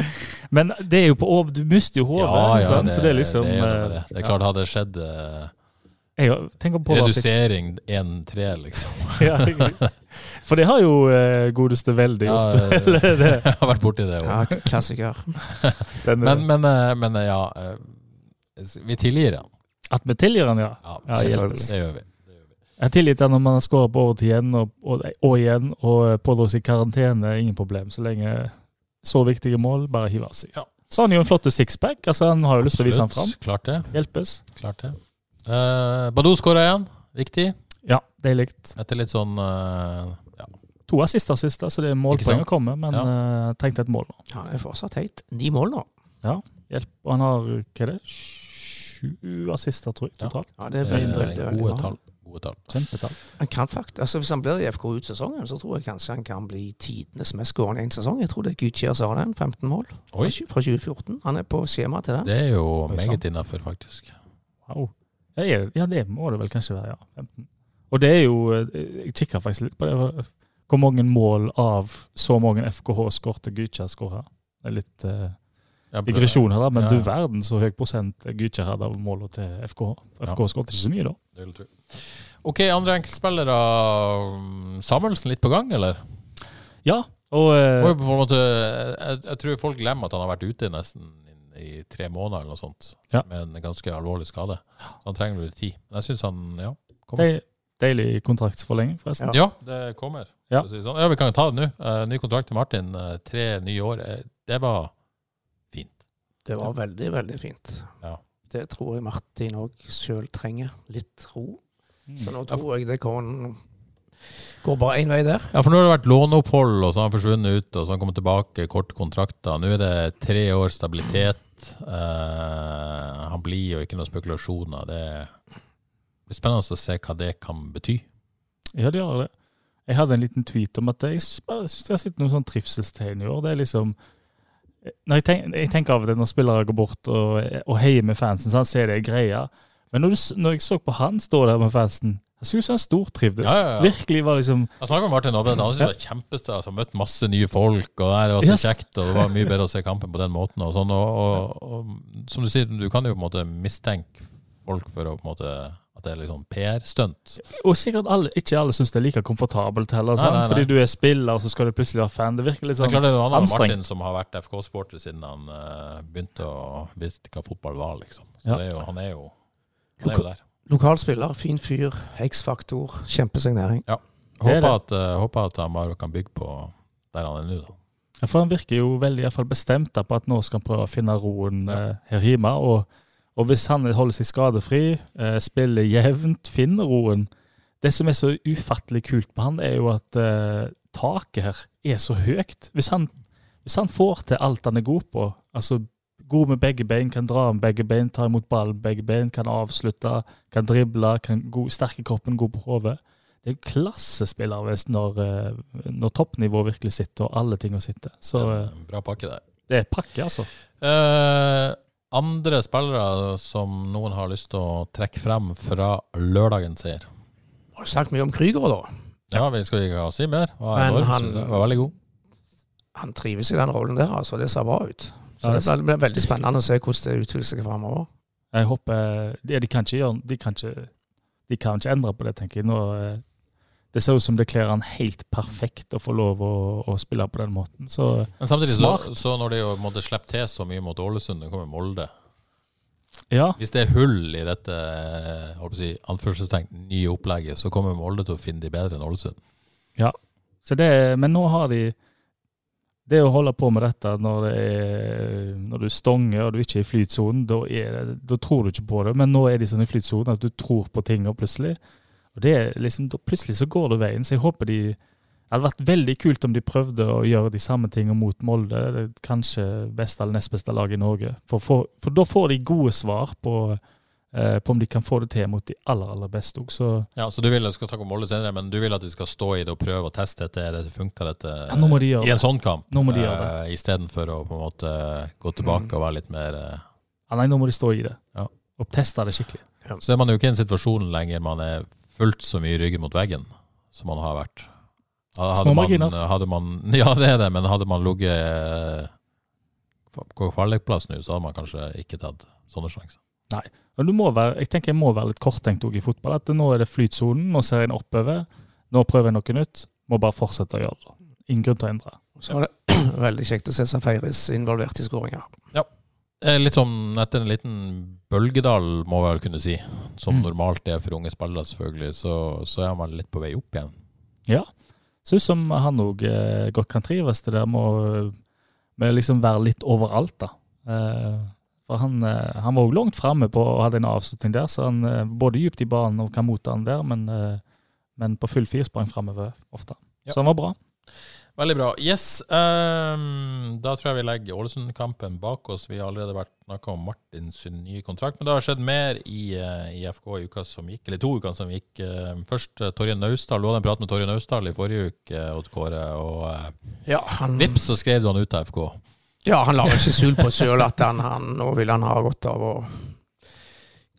men det er jo på over, Du mister jo hodet. ja, ja så det er liksom det er, eh, det. det er klart, hadde det skjedd eh, redusering 1-3, liksom ja, For det har jo eh, godeste veldig Ja, gjort. Eller det, Jeg har vært borti det Ja, òg. klassiker. den, Men, men, eh, men eh, ja eh, Vi tilgir han. At vi tilgir han, ja. Ja, Ja, selvfølgelig. Det gjør vi. Jeg har tillit til når man har skåret på overtid igjen og, og, og igjen og pådrar seg karantene. Ingen problem. Så lenge så viktige mål, bare hive av seg. Ja. Så har han jo en flott sixpack. Altså, han har jo lyst til å vise han fram. Klart det. Hjelpes. Klart det. Uh, Badou skåra igjen. Viktig. Ja, deilig. Etter litt sånn uh, ja. To assister siste, så det er målpoeng å komme, men Ja. uh, trengte et mål nå. Ja, det er fortsatt høyt. ni mål nå. Ja. Hjelp. Og han har hva er det? sju assister, tror jeg, totalt. Ja, det er Eh, veldig, veldig, veldig gode tall. Gode tall. Kjempetall. Han kan faktisk, altså Hvis han blir i FK ut sesongen, så tror jeg kanskje han kan bli tidenes mestskårende i en sesong. Jeg tror det er Gudkjær som har den. 15 mål Oi, fra 2014. Han er på skjema til det. det er jo meget innafor, faktisk. Wow. Ja, det- ja, det må det vel kanskje være, ja. 15. Og det er jo eh, Jeg kikker faktisk litt på det. Hvor mange mål av så mange FKH skårte Gytkjær skåra? Det er litt eh, Ja, digresjon her, da, men Ja. du verden så høy prosent Gytkjær hadde av målene til FK. FK ja. skåret ikke så mye, da. Ok, andre enkeltspillere. Samuelsen litt på gang, eller? Ja, og eh, en måte, jeg, jeg tror folk glemmer at han har vært ute i nesten i tre måneder eller noe sånt, Ja. med en ganske alvorlig skade. Så han trenger litt tid. Men jeg syns han ja, kommer. de, deilig kontraktsforlenging, forresten. Ja, det kommer. Ja. si sånn. ja, vi kan ta det nå. Uh, ny kontrakt til Martin. Uh, tre nye år. Det var fint. Det var veldig, veldig fint. Ja. Det tror jeg Martin òg sjøl trenger. Litt ro. Mm. Så nå tror jeg det kan går bare én vei der. Ja, for nå har det vært låneopphold, og så har han forsvunnet ut, og så har han kommet tilbake, korte kontrakter. Nå er det tre år stabilitet. Uh, han blir jo ikke noen spekulasjoner. Det blir spennende å se hva det kan bety. Ja, det gjør det. Jeg hadde en liten tweet om at jeg syns jeg har sett noen sånn trivselstegn i år. Det er liksom når jeg, tenk, jeg tenker av og til når spillere går bort og, og heier med fansen, så han ser det greia. Men når, du, når jeg så på han stå der med fansen, jeg synes han stortrivdes. Ja, ja, ja. Virkelig var liksom Jeg snakka med Martin Abbe, han syntes det var kjempestas. Han møtte masse nye folk, og det var så Yes. kjekt. Og det var mye bedre å se kampen på den måten. Og, sånn, og, og, og som du sier, du kan jo på en måte mistenke folk for å på en måte at det er sånn PR-stunt. Og sikkert alle, ikke alle syns det er like komfortabelt heller. Nei, nei, nei. Fordi du er spiller, og så skal du plutselig være fan. Det virker litt sånn anstrengt. Det er klart det er noe anstrengt. Martin som har vært FK-sporter siden han uh, begynte å vite hva fotball var, liksom. Så er jo, han er jo han er jo der. Lokalspiller, fin fyr, X-faktor, kjempesignering. Det er Håper at, uh, håper at Amaro kan bygge på der han er nå, da. Ja, For han virker jo veldig i hvert fall bestemt da, på at nå skal han prøve å finne roen eh, her hjemme. Og, og hvis han holder seg skadefri, eh, spiller jevnt, finner roen Det som er så ufattelig kult med han, er jo at eh, taket her er så høyt. Hvis han, hvis han får til alt han er god på, altså god med begge bein, kan dra med begge bein, ta imot ball med begge bein, kan avslutte, kan drible, kan god, sterk i kroppen, god på hodet det er jo klassespillere hvis når, eh, når toppnivået virkelig sitter, og alle tingene sitter. Så er En bra pakke der. det er pakke, altså. Eh, andre spillere som noen har lyst til å trekke frem fra lørdagens seier. Har sagt mye om Krüger, da. Ja, vi skal ikke si mer. Men enorm, han- var veldig god. Han trives i den rollen der, altså. Det ser bra ut. Så Ja, det blir, blir veldig spennende å se hvordan det utvikler seg framover. Jeg håper de, de kan ikke gjøre de kan ikke, de kan ikke endre på det, tenker jeg. Nå, eh, det ser ut som det kler han helt perfekt å få lov å, å spille på den måten. Så Men samtidig, så, Smart. så når de jo måtte slippe til så mye mot Ålesund, det kommer Molde ja, Hvis det er hull i dette håper å si, anførselstegn, nye opplegget, så kommer Molde til å finne de bedre enn Ålesund. så det, men nå har de Det å holde på med dette når, det er, når du stonger og du ikke er i flytsonen, da, er da tror du ikke på det. Men nå er de sånn i flytsonen at du tror på ting og plutselig. Og det er liksom, da plutselig så går det veien. Så jeg håper de Det hadde vært veldig kult om de prøvde å gjøre de samme tingene mot Molde. Det er kanskje beste eller nest beste lag i Norge. For, for, for da får de gode svar på, på om de kan få det til mot de aller, aller beste òg. Så Ja, så du vil, jeg skal snakke om Molde senere, men du vil at de skal stå i det og prøve å teste dette? Det funker dette ja, nå må de gjøre i en det. sånn kamp? Nå må de gjøre Uh, Istedenfor å på en måte gå tilbake og være litt mer eh, Ja, nei, nå må de stå i det. Ja. Og teste det skikkelig. Så er man jo ikke i en situasjon lenger man er fullt så mye ryggen mot veggen som man har vært. Hadde Små man, marginer. hadde man, ja, det er det, men hadde man ligget eh, på kvalikplass nå, så hadde man kanskje ikke tatt sånne sjanser. Men du må være, jeg tenker jeg må være litt korttenkt også i fotball. At nå er det flytsonen, nå ser jeg en oppover. Nå prøver jeg noe nytt. Må bare fortsette å gjøre det. Ingen grunn til å endre. Så var det veldig kjekt å se Safaris involvert i skåringer. Ja. Litt sånn etter en liten bølgedal, må vi vel kunne si, som Mm. normalt er for unge spillere, selvfølgelig, så, så er man litt på vei opp igjen. Ja. Ser ut som han òg eh, godt kan trives det der med å liksom være litt overalt, da. Eh, for han, eh, han var òg langt framme på og hadde en avslutning der, så han eh, både dypt i banen og kan motta han der, men, eh, men på full fire sprang framover ofte. Ja. Så han var bra. Veldig bra. Yes. um, da tror jeg vi legger Ålesund-kampen bak oss. Vi har allerede vært snakka om Martins nye kontrakt, men det har skjedd mer i, i FK i uka som gikk, eller to uker som gikk. Eh, først Torje Naustdal. Du hadde en prat med Torje Naustdal i forrige uke, Odd Kåre, og uh, Ja, han, vips så skrev du han ut av FK. Ja, han la ikke skjul på sjøl at han, han, nå vil han ha godt av å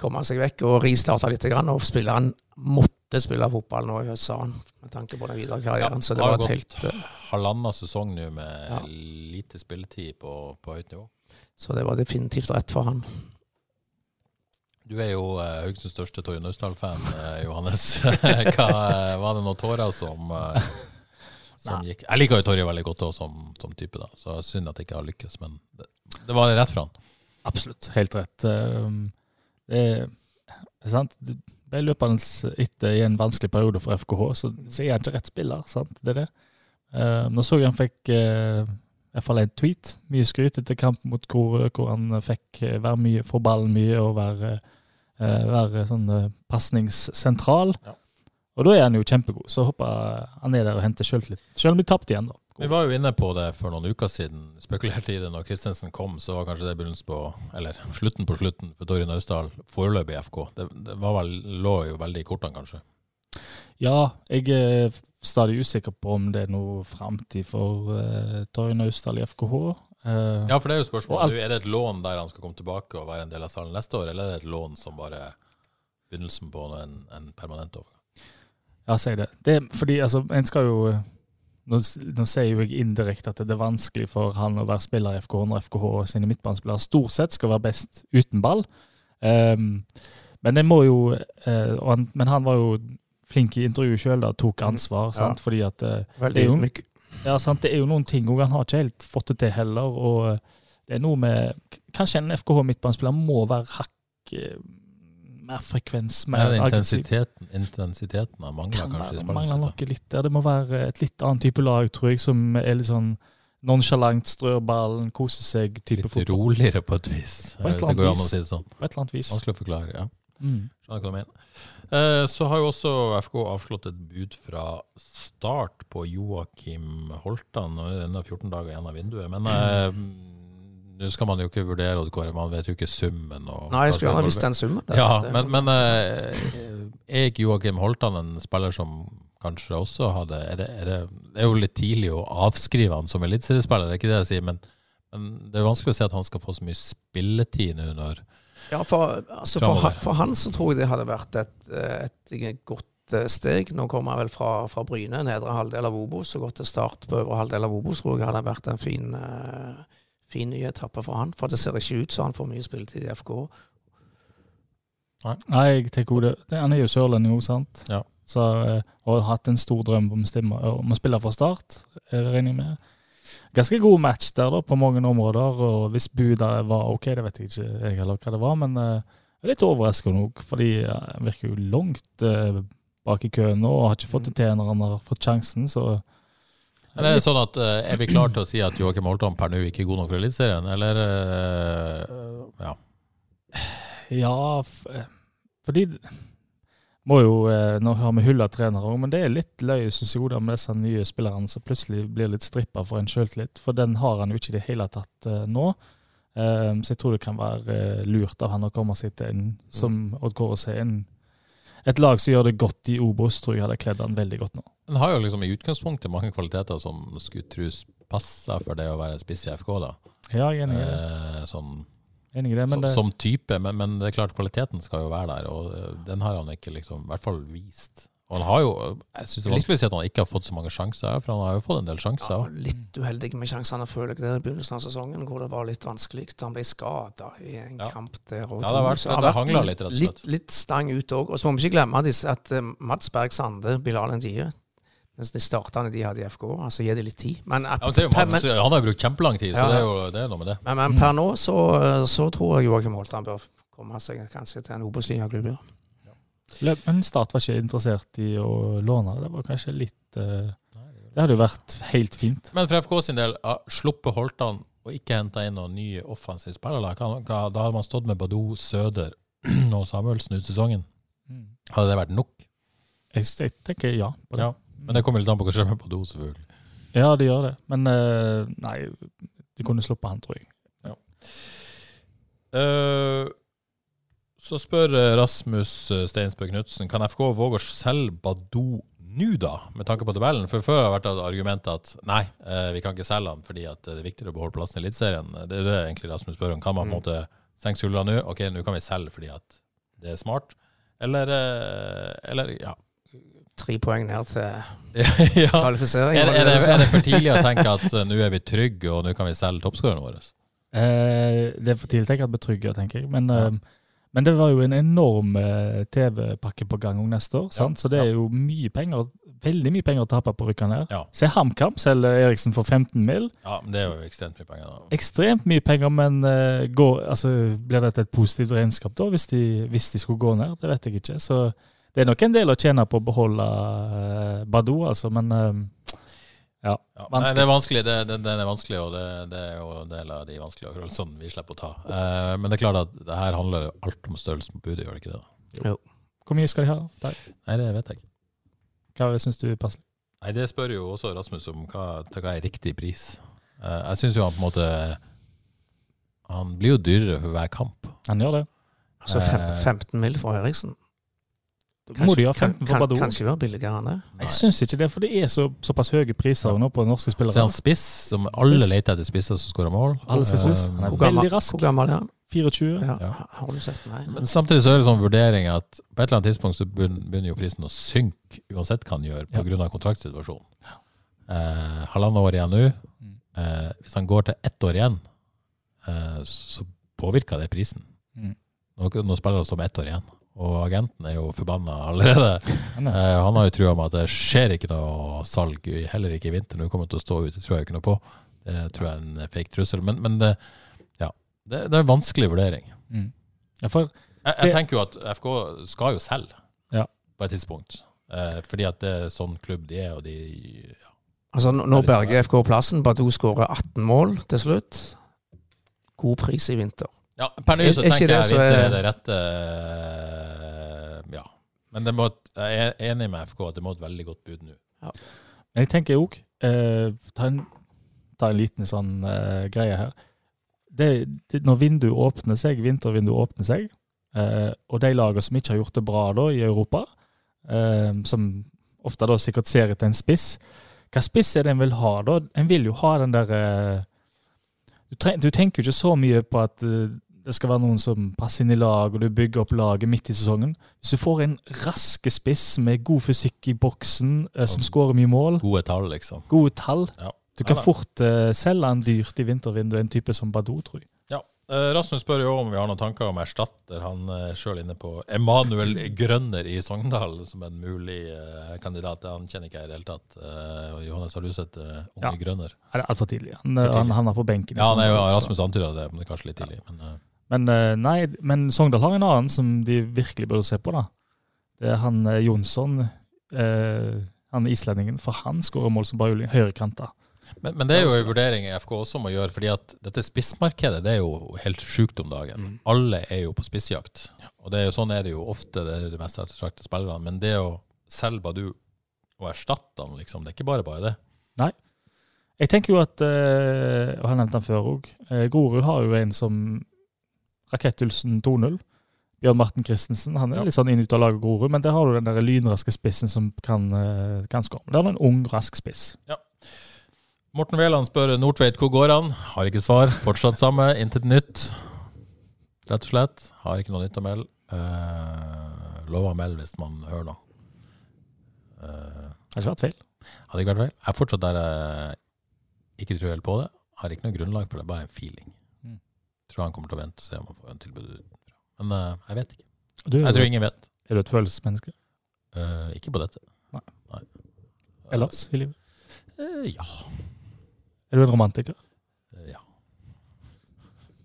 komme seg vekk og ristarte litt, og spilleren måtte spille fotball nå i høst, sa han, med tanke på den videre karrieren. Ja, så det var et helt eh, Halvannen sesong nå med Ja. lite spilletid på, på høyt nivå. Så det var definitivt rett for han. Du er jo eh, Haugesunds største Torje Naustdal-fan, eh, Johannes. Hva, eh, var det noen tårer som, eh, Jeg liker jo Torje veldig godt også, som, som type, da. så synd at det ikke har lykkes. Men det, det var rett for han. Absolutt. Helt rett. Um, Det er, sant. Ble løpende etter i en vanskelig periode for FKH, så, så er han ikke rett spiller. sant? Det er det. Uh, nå så jeg han fikk uh, i hvert fall en tweet. Mye skryt etter kampen mot Grorud, hvor han fikk eh, være mye, få ballen mye og være, eh, være sånn pasningssentral. Ja. Og da er han jo kjempegod. Så håper jeg han er der og henter sjøltillit. Selv om de tapte igjen, da. Vi var jo inne på det for noen uker siden. Spekulerte i det når Kristensen kom, så var kanskje det begynnelsen på Eller slutten på slutten for Torje Naustdal foreløpig i FK. Det, det var vel, lå jo veldig i kortene, kanskje. Ja, jeg er stadig usikker på om det er noe framtid for uh, Torje Naustdal i FKH. Uh, Ja, for det er jo spørsmålet. alt- Er det et lån der han skal komme tilbake og være en del av salen neste år, eller er det et lån som bare begynnelsen på en, en permanent overgang? Ja, si det. det. er- Fordi altså, en skal jo nå, nå sier jo jeg indirekte at det er vanskelig for han å være spiller i FKH når FKH og sine midtbanespillere stort sett skal være best uten ball. Um, men det må jo uh, han, Men han var jo flink i intervjuet sjøl, tok ansvar. sant? Fordi at uh, Veldig ydmyk. Ja, sant? Det er jo noen ting, òg han har ikke helt fått det til heller. og det er noe med, Kanskje en FKH midtbanespiller må være hakk eh, mer frekvens, Er mer ja, intensiteten, intensiteten har mangler, Kan kanskje? være, mangler nok noe litt Ja, Det må være et litt annet type lag, tror jeg, som er litt sånn nonsjalant, strør ballen, koser seg, type Litt fotball. roligere på et vis, På et hvis eller det går an annet å vis. si det sånn. På et eller annet vis. Vanskelig å forklare, ja. Mm. Skjønner hva du mener. Eh, Så har jo også FK avslått et bud fra start på Joakim Holtan. Nå er det ennå 14 dager igjen av vinduet. Men eh, nå skal man jo ikke vurdere Oddkåre, man vet jo ikke summen. Nei, jeg skulle gjerne visst den summen. der. Ja, men, men eh, er ikke Joakim Holtan en spiller som kanskje også hadde er det, er det, det er jo litt tidlig å avskrive han som eliteseriespiller, det er ikke det jeg sier. Men, men det er vanskelig å si at han skal få så mye spilletid nå når Ja, for, altså for, han- for han så tror jeg det hadde vært et, et godt eh, steg. Nå kommer han vel fra, fra Bryne, nedre halvdel av Obos, og gått til start på øvre halvdel av Obos. Tror jeg hadde vært en fin, eh, fin ny etappe for han. For det ser ikke ut som han får mye spilletid i FK. Nei, jeg tenker også det. Han er jo sørlending òg, sant? Ja. Så, eh, og har hatt en stor drøm om, om å spille fra start, eh, regner jeg med. Ganske god match der, da, på mange områder. Og hvis budet var ok, det vet jeg ikke jeg heller hva det var, men eh, jeg er litt overraskende òg, fordi eh, han virker jo langt eh, bak i køen nå og har ikke fått det til når han har fått sjansen, så er det sånn at eh, Er vi klare til å si at Joakim Holtan per nå ikke er god nok for Eliteserien, eller eh, Ja. Ja, fordi må jo, eh, Nå har vi hylla trenere òg, men det er litt løye synes jeg, med disse nye spillerne som plutselig blir litt strippa for en sjøltillit. For den har han jo ikke i det hele tatt nå. Så jeg tror det kan være lurt av han å komme seg til en, som Odd Kåre sier, en, et lag som gjør det godt i Obos, tror jeg hadde kledd han veldig godt nå. Han har jo liksom i utgangspunktet mange kvaliteter som skulle trus passer for det å være spiss i FK, da. Ja, jeg er enig i det. Eh, sånn, Enig i det men som, det, som type, men, men det er klart kvaliteten skal jo være der, og eh, den har han ikke liksom, i hvert fall vist. Og han har jo, Jeg syns det er vanskelig å si at han ikke har fått så mange sjanser, for han har jo fått en del sjanser. Ja, litt uheldig med sjansene, føler jeg, i begynnelsen av sesongen, hvor det var litt vanskelig. Han ble skada i en Ja. kamp der. Og Ja, det har vært- det, det hangla litt, rett og slett. litt, litt stang ut òg. Og så må vi ikke glemme at uh, Mats Berg Sande, Bilal Ndie mens de startene de hadde i FK, altså gi dem litt tid. Men, Ja, men, se, per- han, han har jo brukt kjempelang tid, så det er jo det er noe med det. men, men per nå så, så tror jeg Joakim Holtan bør komme seg kanskje til en Obos-liga-klubb. Ja. Men Start var ikke interessert i å låne det. Var kanskje litt eh, Det hadde jo vært helt fint. Men for FK sin del, sluppe sluppet Holtan og ikke hente inn noen nye offensive spillere, da hadde man stått med Badou, Søder og Samuelsen ut sesongen. Hadde det vært nok? Jeg, jeg tenker ja på det. Ja. Men det kommer litt an på hva som skjer med Badou, selvfølgelig. Ja, det gjør det. Men eh, nei, de kunne sluppet han, tror jeg. Eh, så spør eh, Rasmus eh, Steinsbø Knutsen kan FK våge å selge Badou nå, da, med tanke på tabellen? For før har det vært et argument at nei, eh, vi kan ikke selge han fordi at det er viktigere å beholde plassen i Eliteserien. Det er det egentlig Rasmus spør om. Kan man på en måte senke skuldrene nå? Ok, nå kan vi selge fordi at det er smart. Eller, eller ja, tre poeng ned til ja. kvalifisering. Er, det- er, det er det for tidlig å tenke at nå er vi trygge, og nå kan vi selge toppskårerne våre? Eh, det er for tidlig å tenke at vi er trygge, tenker jeg. Men, eh, men det var jo en enorm eh, TV-pakke på gang neste år, sant? så det er jo mye penger, veldig mye penger å tape på rykkene her. Ja. Se HamKam selger Eriksen for 15 mil. Ja, men det er jo ekstremt mye penger. da. Ekstremt mye penger, men uh, går, altså, blir dette et positivt regnskap da, hvis de, hvis de skulle gå ned? Det vet jeg ikke. Så det er nok en del å tjene på å beholde uh, Badou, altså, men eh, ja. Ja, nei, det er vanskelig, det, det, det er vanskelig, og det, det er jo en del av de vanskelige avgjørelsene vi slipper å ta. Eh, men det er klart at det her handler jo alt om størrelsen på budet, gjør det ikke det? da? Hvor mye skal de ha? Der. Nei, det vet jeg ikke. Hva syns du er passelig? Nei, Det spør jo også Rasmus om hva, til hva er riktig pris. Eh, jeg syns jo han på en måte Han blir jo dyrere for hver kamp. Han gjør det. Altså Eh, 15 mil for Eriksen. Må de ha 15 for kan, Badou? kanskje være billigere enn det. Jeg syns ikke det, for det er så, såpass høye priser Ja. nå på norske Så er spillere. han spiss, som alle Spiss. leter etter spisser som skårer mål. Alle skal spiss. Eh, Han er Hvor gammel, veldig rask. hvor gammel er han? 24. Ja. Ja. Har du sett Nei. Men samtidig så er det sånn vurdering at på et eller annet tidspunkt så begynner jo prisen å synke, uansett hva han gjør, Ja. pga. av kontraktsituasjonen. Eh, halvannet år igjen nå. Mm. Eh, hvis han går til ett år igjen, eh, så påvirker det prisen. Mm. Nå, nå spiller han som ett år igjen, og agenten er jo forbanna allerede. Han er- Eh, han har jo trua med at det skjer ikke noe salg, heller ikke i vinter. Nå kommer til å stå ute, tror jeg ikke noe på. Det tror jeg er en fake trussel. Men, men det, ja, det, det er en vanskelig vurdering. Mm. Jeg, jeg tenker jo at FK skal jo selge Ja. på et tidspunkt. Eh, fordi at det er sånn klubb de er, og de ja. Altså, nå- nå berger FK plassen. Badou skårer 18 mål til slutt. God pris i vinter. Ja per nå så er ikke tenker det jeg at vinter er- det rette eh, Ja. Men det må, jeg er enig med FK at det må et veldig godt bud nå. Men jeg tenker òg eh, ta, en- ta en liten sånn eh, greie her. Det, det, når vinduet åpner seg, vintervinduet åpner seg, eh, og de lagene som ikke har gjort det bra da i Europa, eh, som ofte da sikkert ser etter en spiss Hva spiss er det en vil ha da? En vil jo ha den der eh, du, du tenker jo ikke så mye på at eh, det skal være noen som passer inn i lag, og du bygger opp laget midt i sesongen. Hvis du får en raske spiss med god fysikk i boksen, eh, som skårer mye mål, Gode tall, liksom. gode tall. Ja. Du kan fort eh, selge en dyrt i vintervinduet, en type som Badou, tror jeg. Ja. Eh, Rasmus spør jo om vi har noen tanker om erstatter. Han er sjøl inne på Emanuel Grønner i Sogndal som en mulig eh, kandidat. Han kjenner ikke jeg i det hele tatt. Eh, Johannes, har du sett eh, unge Ja. Grønner? Er det altfor tidlig? Han, han er på benken. Ja, han er jo Rasmus antyda det, men det er kanskje litt tidlig. Men, eh, Men eh, nei, men Sogndal har en annen som de virkelig burde se på, da. Det er han eh, Jonsson, eh, han islendingen, for han skårer mål som bare juling. Høyrekanta. men, men det er jo en vurdering FK også må gjøre, fordi at dette spissmarkedet det er jo helt sjukt om dagen. Mm. Alle er jo på spissjakt. Og det er jo sånn er det jo ofte, det er de mest attraktive spillerne. Men det å selge Badu og erstatte han, liksom, det er ikke bare bare det. Jeg tenker jo at, eh, og jeg har nevnt han før òg, Grorud har jo en som Rakettulsen 2-0. Bjørn Marten Christensen. Han er Ja. litt sånn inn ut av laget Grorud, men der har du den der lynraske spissen som kan, eh, kan skåre. Der har du en ung, rask spiss. Ja. Morten Wæland spør Nordtveit hvor går han? Har ikke svar. Fortsatt samme. Intet nytt. Rett og slett. Har ikke noe nytt å melde. Uh, lover å melde hvis man hører noe. Uh, Har ikke vært feil. hadde ikke vært feil. Jeg er fortsatt der jeg ikke tror helt på det. Har ikke noe grunnlag for det, bare en feeling. Tror han kommer til å vente og se om han får en tilbud utenfra. Men uh, jeg vet ikke. Du, Jeg tror ingen vet. Er du et følelsesmenneske? Uh, ikke på dette. Ellers i livet? Uh, ja. Er du en romantiker? Ja.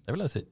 Det vil jeg si.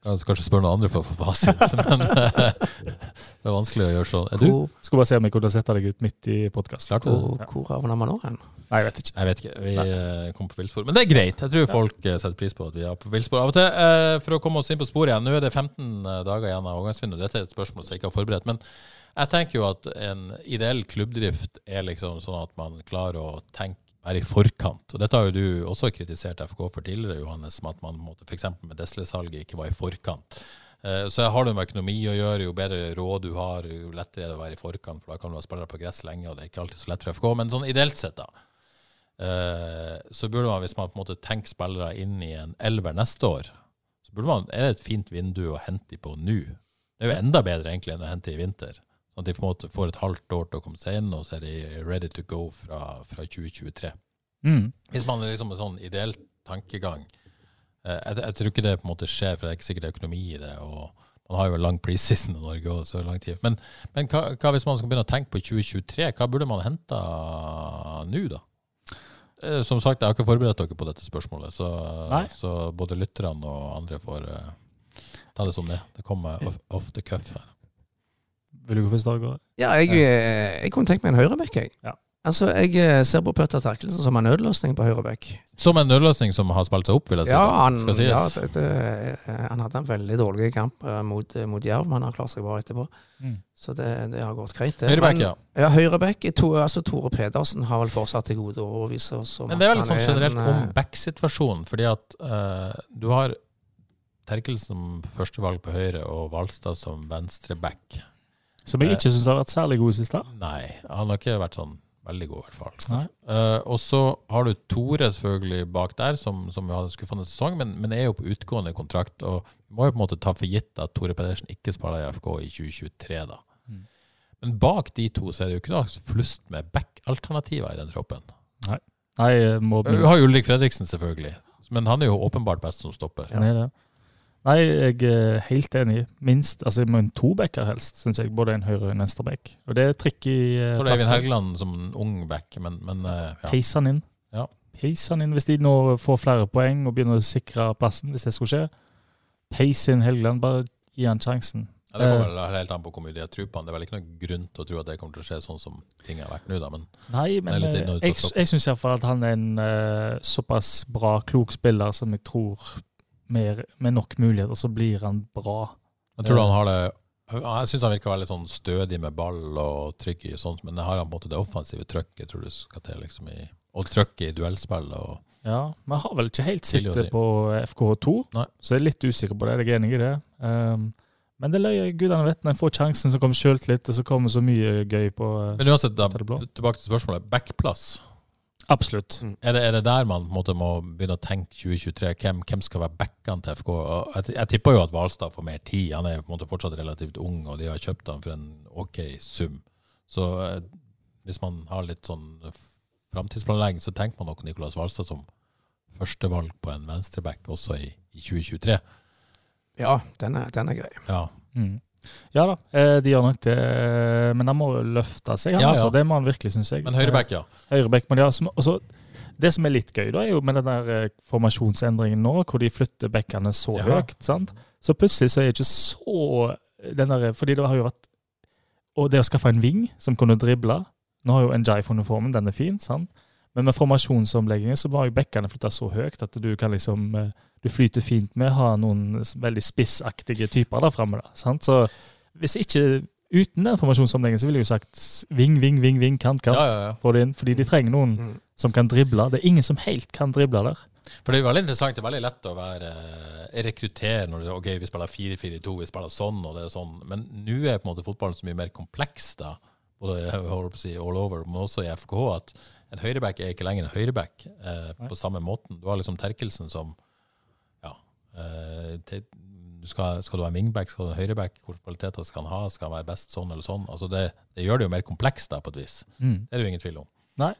Kan kanskje spørre noen andre for å få fasit, men eh, det er vanskelig å gjøre sånn. Er du? Hvor, Skulle bare se om jeg kunne sette deg ut midt i podkasten. Hvor, ja. hvor havner man nå hen? Nei, jeg vet ikke. Jeg vet ikke. Vi Nei. kom på villspor. Men det er greit. Jeg tror folk ja. setter pris på at vi er på villspor av og til. Eh, For å komme oss inn på sporet igjen. Nå er det 15 dager igjen av overgangsvinduet. Dette er et spørsmål som jeg ikke har forberedt. Men jeg tenker jo at en ideell klubbdrift er liksom sånn at man klarer å tenke være i forkant. Og Dette har jo du også kritisert FK for tidligere, Johannes, med at man f.eks. med Desle-salget ikke var i forkant. Eh, Så har det med økonomi å gjøre. Jo bedre råd du har, jo lettere er det å være i forkant. For da kan du ha spillere på gress lenge, og det er ikke alltid så lett for FK. Men sånn ideelt sett, da, eh, så burde man, hvis man på en måte tenker spillere inn i en elver neste år, så burde man, er det et fint vindu å hente dem på nå. Det er jo enda bedre egentlig enn å hente i vinter. At de på en måte får et halvt år til å komme seg inn, og så er de ready to go fra, fra 2023. Mm. Hvis man er liksom en sånn ideell tankegang eh, jeg, jeg tror ikke det på en måte skjer, for det er ikke sikkert det er økonomi i det. og Man har jo lang preseason i Norge og så lang tid. Men, men hva, hva hvis man skal begynne å tenke på 2023? Hva burde man hente nå, da? Eh, Som sagt, jeg har ikke forberedt dere på dette spørsmålet, så, så både lytterne og andre får eh, ta det som det. Det kommer off, off the cuff her. Vil du gå først, Dag? Ja, jeg, eh, jeg kunne tenkt meg en høyreback, jeg. Ja. Altså, jeg eh, ser på Petter Terkelsen som en nødløsning på høyreback. Som en nødløsning som har spilt seg opp, vil jeg si. Ja, han, skal sies. ja det, det, han hadde en veldig dårlig kamp eh, mot, eh, mot Jerv, men han har klart seg bra etterpå. Mm. Så det, det har gått greit. Høyreback, ja. Ja, høyreback, To, altså Tore Pedersen har vel fortsatt til gode å overbevise oss om Men det er vel sånn generelt en, om eh, back-situasjonen, fordi at uh, du har Terkelsen som førstevalg på høyre og Valstad som venstreback. Som jeg ikke syns har vært særlig god sist. da. Nei, han har ikke vært sånn veldig god, i hvert fall. Nei. Eh, og så har du Tore selvfølgelig bak der, som, som hadde en skuffende sesong, men, men er jo på utgående kontrakt. Og vi må jo på en måte ta for gitt at Tore Pedersen ikke spiller i FK i 2023, da. Mm. Men bak de to så er det jo ikke noe flust med back-alternativer i den troppen. Nei, må Du har Ulrik Fredriksen, selvfølgelig, men han er jo åpenbart best som stopper. Er det. Nei, jeg er helt enig. Minst, altså jeg må en to backer helst, syns jeg. Både en høyre og en venstreback. Og det er trikk i Jeg tror det er Eivind. Helgeland som en ung back, men, men uh, ja. Heis han inn. Ja. Heis han inn hvis de nå får flere poeng og begynner å sikre plassen, hvis det skulle skje. Peis inn Helgeland, bare gi han sjansen. Ja, det kommer Eh. vel helt an på hvor mye de har tro på han. Det er vel ikke noen grunn til å tro at det kommer til å skje sånn som ting har vært nå, da. Men Nei, men jeg, jeg syns iallfall at han er en uh, såpass bra, klok spiller som jeg tror mer, med nok muligheter så blir han bra. jeg tror han har det Jeg syns han virker veldig sånn stødig med ball og trygg i sånt, men det har han på en måte det offensive trøkket, tror du skal til, liksom, i, og trøkket i duellspill. og Ja, jeg har vel ikke helt sett Tidlig å det si. på FK2, Nei. så jeg er litt usikker på det. Jeg er enig i det. Um, men det løy gudene vet når jeg får sjansen, så kommer sjøltillit, og så kommer så mye gøy på Men uansett, da, tilbake til spørsmålet. Backplass. Absolutt. Er det, er det der man på en måte må begynne å tenke 2023? Hvem, hvem skal være backene til FK? Og Jeg, jeg tipper jo at Hvalstad får mer tid. Han er på en måte fortsatt relativt ung, og de har kjøpt han for en OK sum. Så eh, hvis man har litt sånn framtidsplanlegging, så tenker man nok Nicolas Hvalstad som førstevalg på en venstreback også i, i 2023. Ja, den er, den er grei. Ja. Mm. Ja da, eh, de gjør nok det. eh, Men han må løfte seg, han, Ja, ja. altså. Det må han virkelig, syns jeg. Men høyreback, ja. Eh, Høyreback de ha. Som- og Det som er litt gøy, da, er jo med den der formasjonsendringen nå, hvor de flytter bekkene så Ja. høyt. sant? Så plutselig så er det ikke så den der, Fordi det har jo vært Og det å skaffe en ving som kunne drible Nå har jo Njai-uniformen, den er fin, sant? Men med formasjonsomleggingen så var jo bekkene flytta så høyt at du kan liksom eh, Du flyter fint med å ha noen veldig spissaktige typer der framme. Så hvis ikke Uten den formasjonsomleggingen så ville jeg jo sagt ving, ving, ving, ving, kant, kant. Ja, ja, ja. Få det inn, fordi de trenger noen Mm. som kan drible. Det er ingen som helt kan drible der. For det er jo veldig interessant. Det er veldig lett å være eh, rekruttere når det, ok, vi spiller 4-4-2, vi spiller sånn og det er sånn. Men nå er på en måte fotballen så mye mer kompleks, da. Både si all over, men også i FKH. At en høyreback er ikke lenger en høyreback eh, på samme måten. Du har liksom Terkelsen som ja, eh, te, skal, skal du ha en wingback, skal du ha en høyreback, hvilke kvaliteter skal han ha, skal han være best sånn eller sånn? Altså det, det gjør det jo mer komplekst da, på et vis. Mm. Det er det jo ingen tvil om. Nei.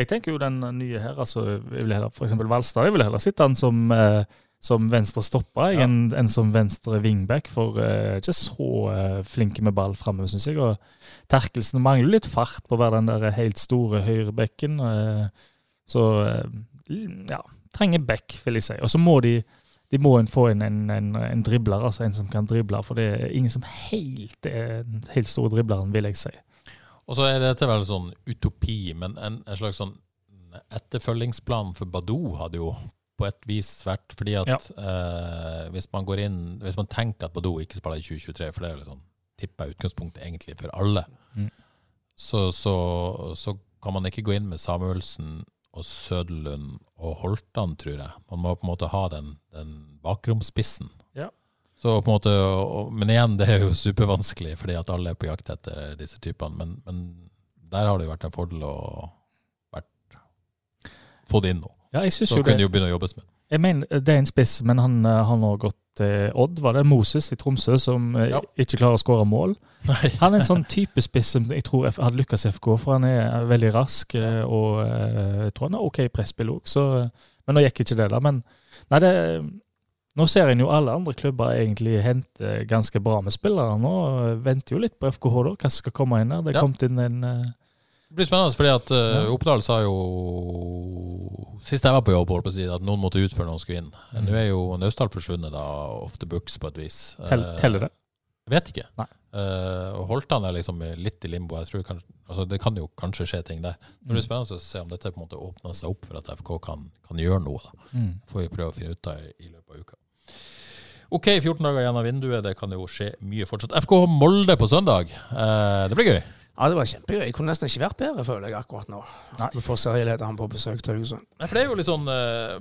Jeg tenker jo den nye her, altså jeg vil heller, for eksempel Valstad, jeg vil heller sitte han som, eh, som venstre stopper jeg, Ja. enn en, som venstre wingback, for uh, ikke så uh, flinke med ball framme, syns jeg. Og Terkelsen mangler litt fart på å være den der helt store høyrebekken. Uh, så ja, trenger back, vil jeg si. Og så må de de må få inn en, en, en dribler, altså en som kan drible, for det er ingen som helt er den helt store dribleren, vil jeg si. Og så er dette vel sånn utopi, men en, en slags sånn etterfølgingsplan for Badou hadde jo på et vis svært, fordi at Ja. eh, hvis man går inn Hvis man tenker at Badou ikke spiller i 2023, for det er jo litt sånn tippa utgangspunkt egentlig for alle, Mm. så, så, så kan man ikke gå inn med Samuelsen og Søderlund og Holtan, tror jeg. Man må på en måte ha den, den bakromspissen. Ja. Så på en måte, og, men igjen, det er jo supervanskelig, fordi at alle er på jakt etter disse typene. Men, men der har det jo vært en fordel å vært, få det inn nå. Ja, jeg synes Så jo kunne det. jo begynne å jobbes med. Jeg mener, det er en spiss, men han eh, har nå gått til Odd, var det Moses i Tromsø, som eh, Ja. ikke klarer å skåre mål. Nei. Han er en sånn type spiss som jeg tror hadde lykkes FK, for han er veldig rask, eh, og jeg tror han har OK presspill òg. Men nå gikk ikke det, da. Men nei, det, nå ser en jo alle andre klubber egentlig hente ganske bra med spillere. Nå venter jo litt på FKH, da, hva som skal komme inn der. Det er Ja. kommet inn en Det blir spennende, fordi at uh, Oppdal sa jo Sist jeg var på jobb, på at noen måtte ut før noen skulle inn. Mm. Nå er jo Naustdal forsvunnet, da, off the books på et vis. tell, Eh, Teller det? Vet ikke. Nei. Uh, og Holtan er liksom litt i limbo. Jeg tror kanskje, altså Det kan jo kanskje skje ting der. Det blir Mm. spennende å se om dette på en måte åpner seg opp for at FK kan, kan gjøre noe. da. Mm. får vi prøve å finne ut av i, i løpet av uka. OK, 14 dager av vinduet. Det kan jo skje mye fortsatt. FK Molde på søndag. Uh, det blir gøy. Ja, det var kjempegøy. Jeg kunne nesten ikke vært bedre, føler jeg akkurat nå. Nei. Vi får serielederen på besøk til Haugesund. Nei, for det er jo litt sånn eh,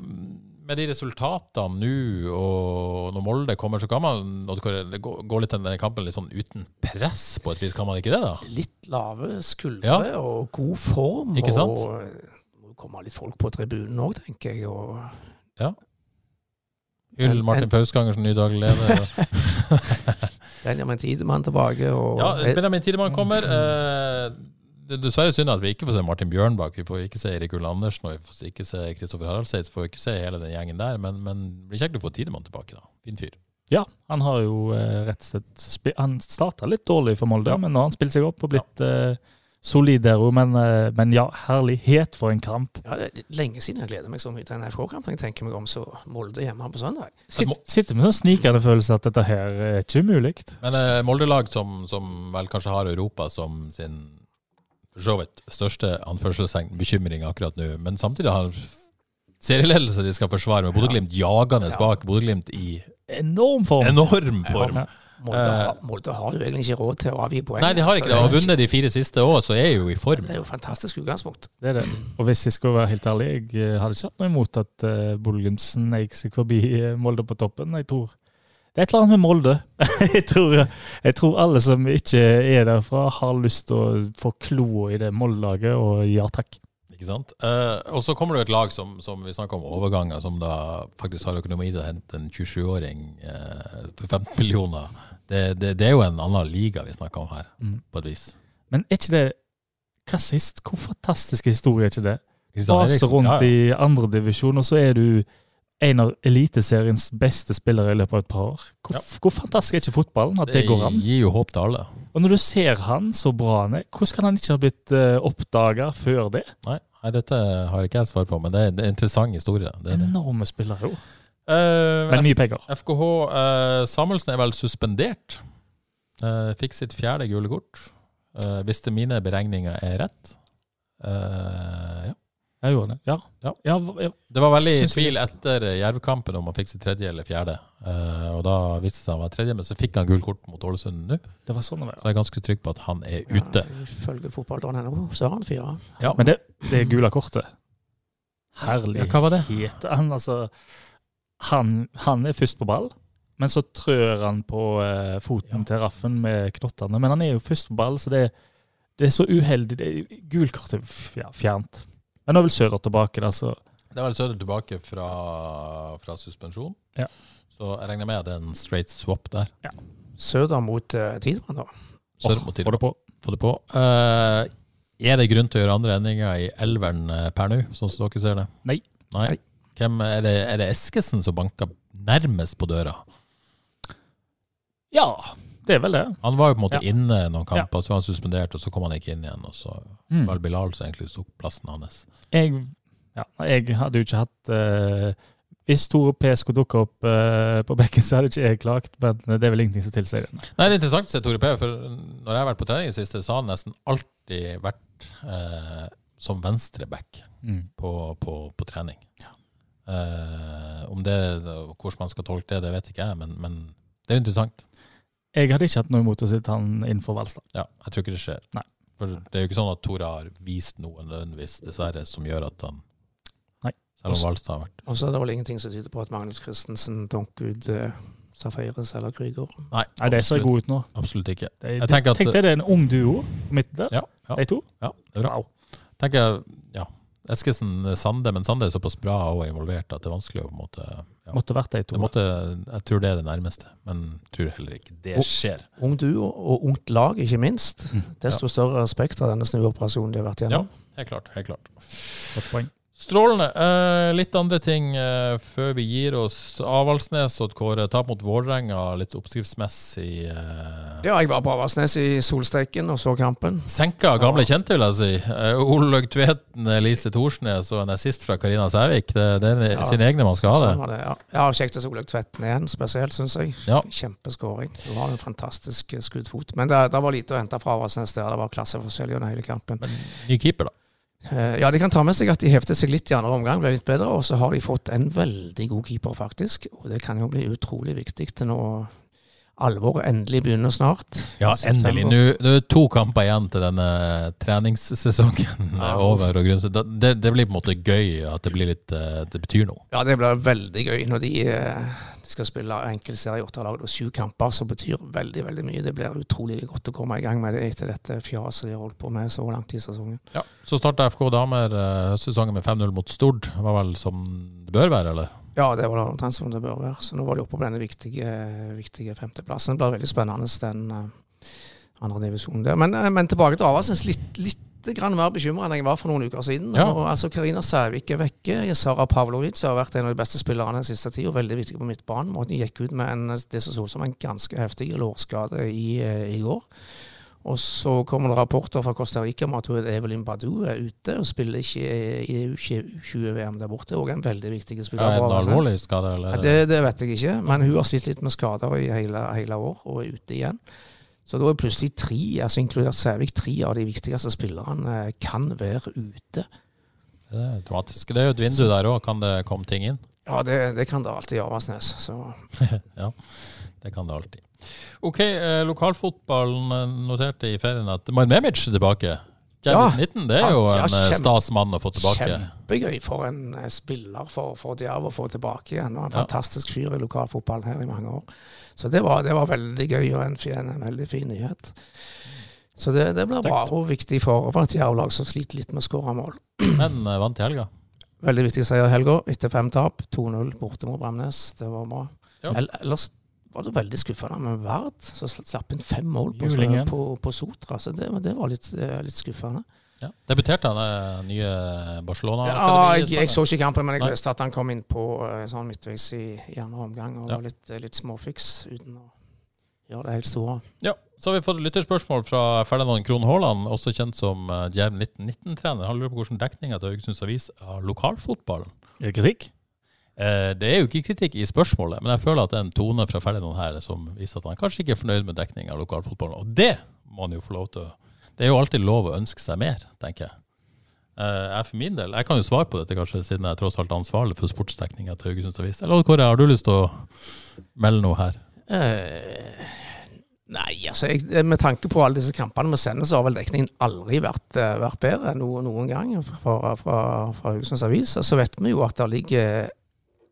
Med de resultatene nå, og når Molde kommer, så kan man gå litt denne kampen litt sånn uten press på et vis. Kan man ikke det, da? Litt lave skuldre Ja. og god form. Ikke sant? Og det må komme litt folk på tribunen òg, tenker jeg. Og Hyll Martin en- Pausganger som ny daglig leder. Benjamin Tidemann tilbake. Og Ja, Benjamin Tidemann kommer. Eh, det er dessverre synd at vi ikke får se Martin Bjørnbakk. Vi får ikke se Erik Ull Andersen og vi får ikke se Kristoffer Haraldseid. Får ikke se hele den gjengen der, men, men det blir kjekt å få Tidemann tilbake. da. Fin fyr. Ja, han har jo eh, rett og slett spi- Han starta litt dårlig for Molde, Ja. men nå har han spilt seg opp og blitt eh, solid der òg. Men, eh, men ja, herlighet for en kamp. Ja, det er lenge siden jeg gleder meg så mye til en FK-kamp. Jeg tenker meg om så Molde hjemme på søndag. Sitt, sitter med sånn snikende følelse at dette her er ikke umulig. Men eh, Molde-lag som, som vel kanskje har Europa som sin for så vidt største anførselstegn bekymring akkurat nå, men samtidig har serieledelse de skal forsvare, med Bodø-Glimt jagende Ja. bak. Bodø-Glimt i Enorm form. enorm form. Ja. Molde, Eh. har, Molde har jo egentlig ikke råd til å avgi poeng. Nei, de har ikke det. Og vunnet de fire siste òg, så er jo i form. Det er jo fantastisk utgangspunkt. Det er det. Og hvis jeg skal være helt ærlig, jeg eh, hadde ikke hatt noe imot at uh, Bodø-Glimt seg forbi eh, Molde på toppen. Jeg tror det er et eller annet med Molde. jeg, tror, jeg tror alle som ikke er derfra, har lyst til å få kloa i det Molde-laget, og ja takk. Ikke sant? Uh, og så kommer det et lag som, som vi snakker om overganger, som da faktisk har økonomi til å hente en 27-åring uh, for 15 millioner. Det, det, det er jo en annen liga vi snakker om her, Mm. på et vis. Men er ikke det hva sist? Hvor fantastisk historie er ikke det? Kristian rundt ja, ja. i andredivisjon, og så er du en av eliteseriens beste spillere i løpet av et par år. Hvor, Ja. hvor fantastisk er ikke fotballen at det går an? Det gir jo håp til alle. Og når du ser han så bra han er, hvordan kan han ikke ha blitt uh, oppdaga før det? Nei, nei, dette har ikke jeg svar på, men det er en interessant historie. Det er det. Enorme spillere, jo. Uh, Men mye penger. FKH uh, Samuelsen er vel suspendert. Uh, fikk sitt fjerde gule kort. Eh, hvis det mine beregninger er rett. Eh, ja. Jeg gjorde det. Ja. Ja. Ja, ja. Det var veldig tvil etter Jerv-kampen om han fikk sitt tredje eller fjerde. Uh, og da viste det seg han var tredje, men så fikk han gult kort mot Ålesund nå. Det var sånn det var. Så jeg er ganske trygg på at han er ute. Ja, ifølge fotball.no så har han fire. Ja, Men det, det gule kortet Herlighet. Ja, hva var det? Han, altså, han, han er først på ball, men så trør han på eh, foten Ja. til Raffen med knottene. Men han er jo først på ball, så det, det er så uheldig. Det er, gult kort er ja, fjernt. Men nå er vel Søder tilbake, da, så Det er vel Søder tilbake fra, fra suspensjon. Ja. Så jeg regner med at det er en straight swap der. Søder mot uh, Tidemann, da. Søder mot få det på. Få det på. Uh, er det grunn til å gjøre andre endringer i elveren eh, per nå, sånn som dere ser det? Nei. Nei. Hvem, er, det, er det Eskesen som banker nærmest på døra? Ja, det er vel det. Han var jo på en måte Ja. inne noen kamper, så var han suspendert, og så kom han ikke inn igjen. Og så Mm. var det Bilal som egentlig tok plassen hans. Jeg, ja, jeg hadde jo ikke hatt uh, Hvis Tore P skulle dukke opp uh, på bekken, så hadde ikke jeg klagt, men det er vel ingenting som tilsier det. Nei, Det er interessant å se Tore P, for når jeg har vært på trening i siste, så har han nesten alltid vært uh, som venstreback Mm. på, på, på trening. Uh, om det, Hvordan man skal tolke det, det vet ikke jeg, men, men det er interessant. Jeg hadde ikke hatt noe imot å sitte han innenfor Valstad. Ja, jeg tror ikke det skjer. Nei. For det er jo ikke sånn at Tore har vist noe nødvendigvis, dessverre, som gjør at han Nei. Selv om Valstad har vært Og så er det vel ingenting som tyder på at Magnus Christensen dunker ut uh, Safaris eller Krüger. Nei, Nei, de ser god gode ut nå. absolutt ikke. De, Jeg tenker at- Tenk deg det er en ung duo midt der, Ja, ja, de to. ja, det er bra. Wow. Tenker jeg, ja, Eskesen, Sande, men Sande er såpass bra og involvert at det er vanskelig å på en måte ja. Måtte vært de to. Måtte, jeg tror det er det nærmeste, men tror heller ikke det skjer. Ung duo og ungt lag, ikke minst. Desto større respekt av denne snuoperasjonen de har vært Ja, gjennom. helt klart. helt klart. Godt poeng. Strålende. Eh, litt andre ting eh, før vi gir oss. Avaldsnes og Kåre. Tap mot Vålerenga, litt oppskriftsmessig. Eh. Ja, jeg var på Avaldsnes i solsteiken og så kampen. Senka gamle kjente, vil jeg si. Eh, Olaug Tveten, Elise Thorsnes og en assist fra Karina Sævik. Det, det er Ja, sine egne man skal ha Sånn det. Sånn det, ja. ja kjekt å se Olaug Tvetten igjen, spesielt, syns jeg. Ja. Kjempeskåring. Hun har en fantastisk eh, skuddfot. Men det, det var lite å hente fra Avaldsnes der. Det var klasseforskjell gjennom hele kampen. Ny keeper, da. Eh, Ja, De kan ta med seg at de heftet seg litt i andre omgang, ble litt bedre. Og så har de fått en veldig god keeper, faktisk. Og det kan jo bli utrolig viktig til nå alvoret endelig begynner snart. Ja, endelig. Nå nå er det to kamper igjen til denne treningssesongen Ja. er over. og grunn. Det, det blir på en måte gøy at det blir litt eh, Det betyr noe. Ja, det blir veldig gøy når eh, de skal spille enkeltserie i åtte lag. Det er sju kamper som betyr veldig veldig mye. Det blir utrolig godt å komme i gang med det etter dette fjaset de har holdt på med så langt i sesongen. Ja. Så starta FK damer eh, høstsesongen med 5-0 mot Stord. Det var vel som det bør være, eller? Ja, det var omtrent som det bør være. Så nå var de oppe på denne viktige, viktige femteplassen. Det blir veldig spennende, den eh, andre divisjonen der. Men, eh, men tilbake til Avaldsnes. Litt, litt grann mer bekymra enn jeg var for noen uker siden. Ja. Og, altså Karina Sævik er vekke. Sara Pavlovic har vært en av de beste spillerne den siste tida. Veldig viktig på midtbanen. De gikk ut med en, det som så ut som en ganske heftig lårskade i, eh, i går. Og så kommer det rapporter fra Costa Rica om at hun Evelyn Badu er ute og spiller ikke i U20-VM der borte. Og en veldig viktig spiller. Ja, en alvorlig skade, eller? Det, det vet jeg ikke, men hun har slitt litt med skader i hele, hele år og er ute igjen. Så da er plutselig tre, altså inkludert Sævik, tre av de viktigste spillerne eh, kan være ute. Det er dramatisk. Det er jo et vindu der òg. Kan det komme ting inn? Ja, det, det kan det alltid i Avaldsnes. Ja, det kan det alltid. OK, eh, lokalfotballen eh, noterte i ferien at Marin Memic er tilbake. Ja. 19, det er jo Ja, en eh, kjempe- stas mann å få tilbake. kjempegøy for en spiller for, for Djerv å få tilbake igjen. Og en Ja. fantastisk fyr i lokalfotballen her i mange år. Så det var, det var veldig gøy og en, en veldig fin nyhet. Så det, det blir bra og viktig for, for et Djerv-lag som sliter litt med å skåre mål. Men eh, vant i helga. Veldig viktig seier i helga, etter fem tap. 2-0 borte mot Bremnes. Det var bra. Ja. Ellers var det veldig skuffende med Vard, som slapp inn fem mål på, på, på Sotra. Så det, det var litt, eh, litt skuffende. Ja. Debuterte han eh, nye Barcelona? Ja, jeg, jeg så ikke kampen, men jeg Nei. leste at han kom inn på eh, sånn midtveis i, i andre omgang og Ja. var litt, litt småfiks uten å gjøre det helt store. Ja, så har vi fått et lytterspørsmål fra Ferdinand Krohn Haaland, også kjent som uh, Djerv 1919-trener. Han lurer på hvordan dekninga til Haugesunds Avis av lokalfotballen. Er det kritikk? Eh, det er jo ikke kritikk i spørsmålet, men jeg føler at det er en tone fra Ferdinand her som viser at han kanskje ikke er fornøyd med dekninga av lokalfotballen. Og det må han jo få lov til å Det er jo alltid lov å ønske seg mer, tenker jeg. Eh, jeg for min del, jeg kan jo svare på dette kanskje, siden jeg er tross alt ansvarlig for sportsdekninga til Haugesunds Avis. Eller Kåre, har du lyst til å melde noe her? Uh, nei, altså jeg, med tanke på alle disse kampene vi sender, så har vel dekningen aldri vært, eh, vært bedre enn noen, noen gang fra, fra, fra Haugesunds Avis. Og så vet vi jo at det ligger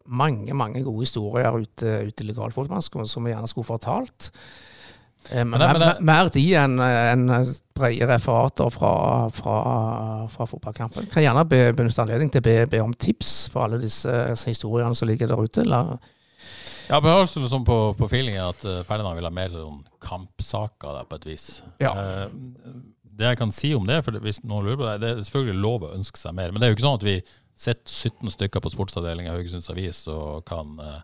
mange mange gode historier ute, ute i lokalfotballen som vi gjerne skulle fortalt. Men, Men det- men det- mer de enn en brede referater fra, fra, fra fotballkampen. Kan gjerne be, benytte anledning til å be, be om tips for alle disse historiene som ligger der ute. Eller, Ja, men altså liksom på, på feelingen at uh, Ferdinand vil ha mer sånn kampsaker der, på et vis. Ja. Uh, det jeg kan si om det, for hvis noen lurer på det, det er selvfølgelig lov å ønske seg mer. Men det er jo ikke sånn at vi sitter 17 stykker på sportsavdelinga i Haugesunds Avis og kan uh,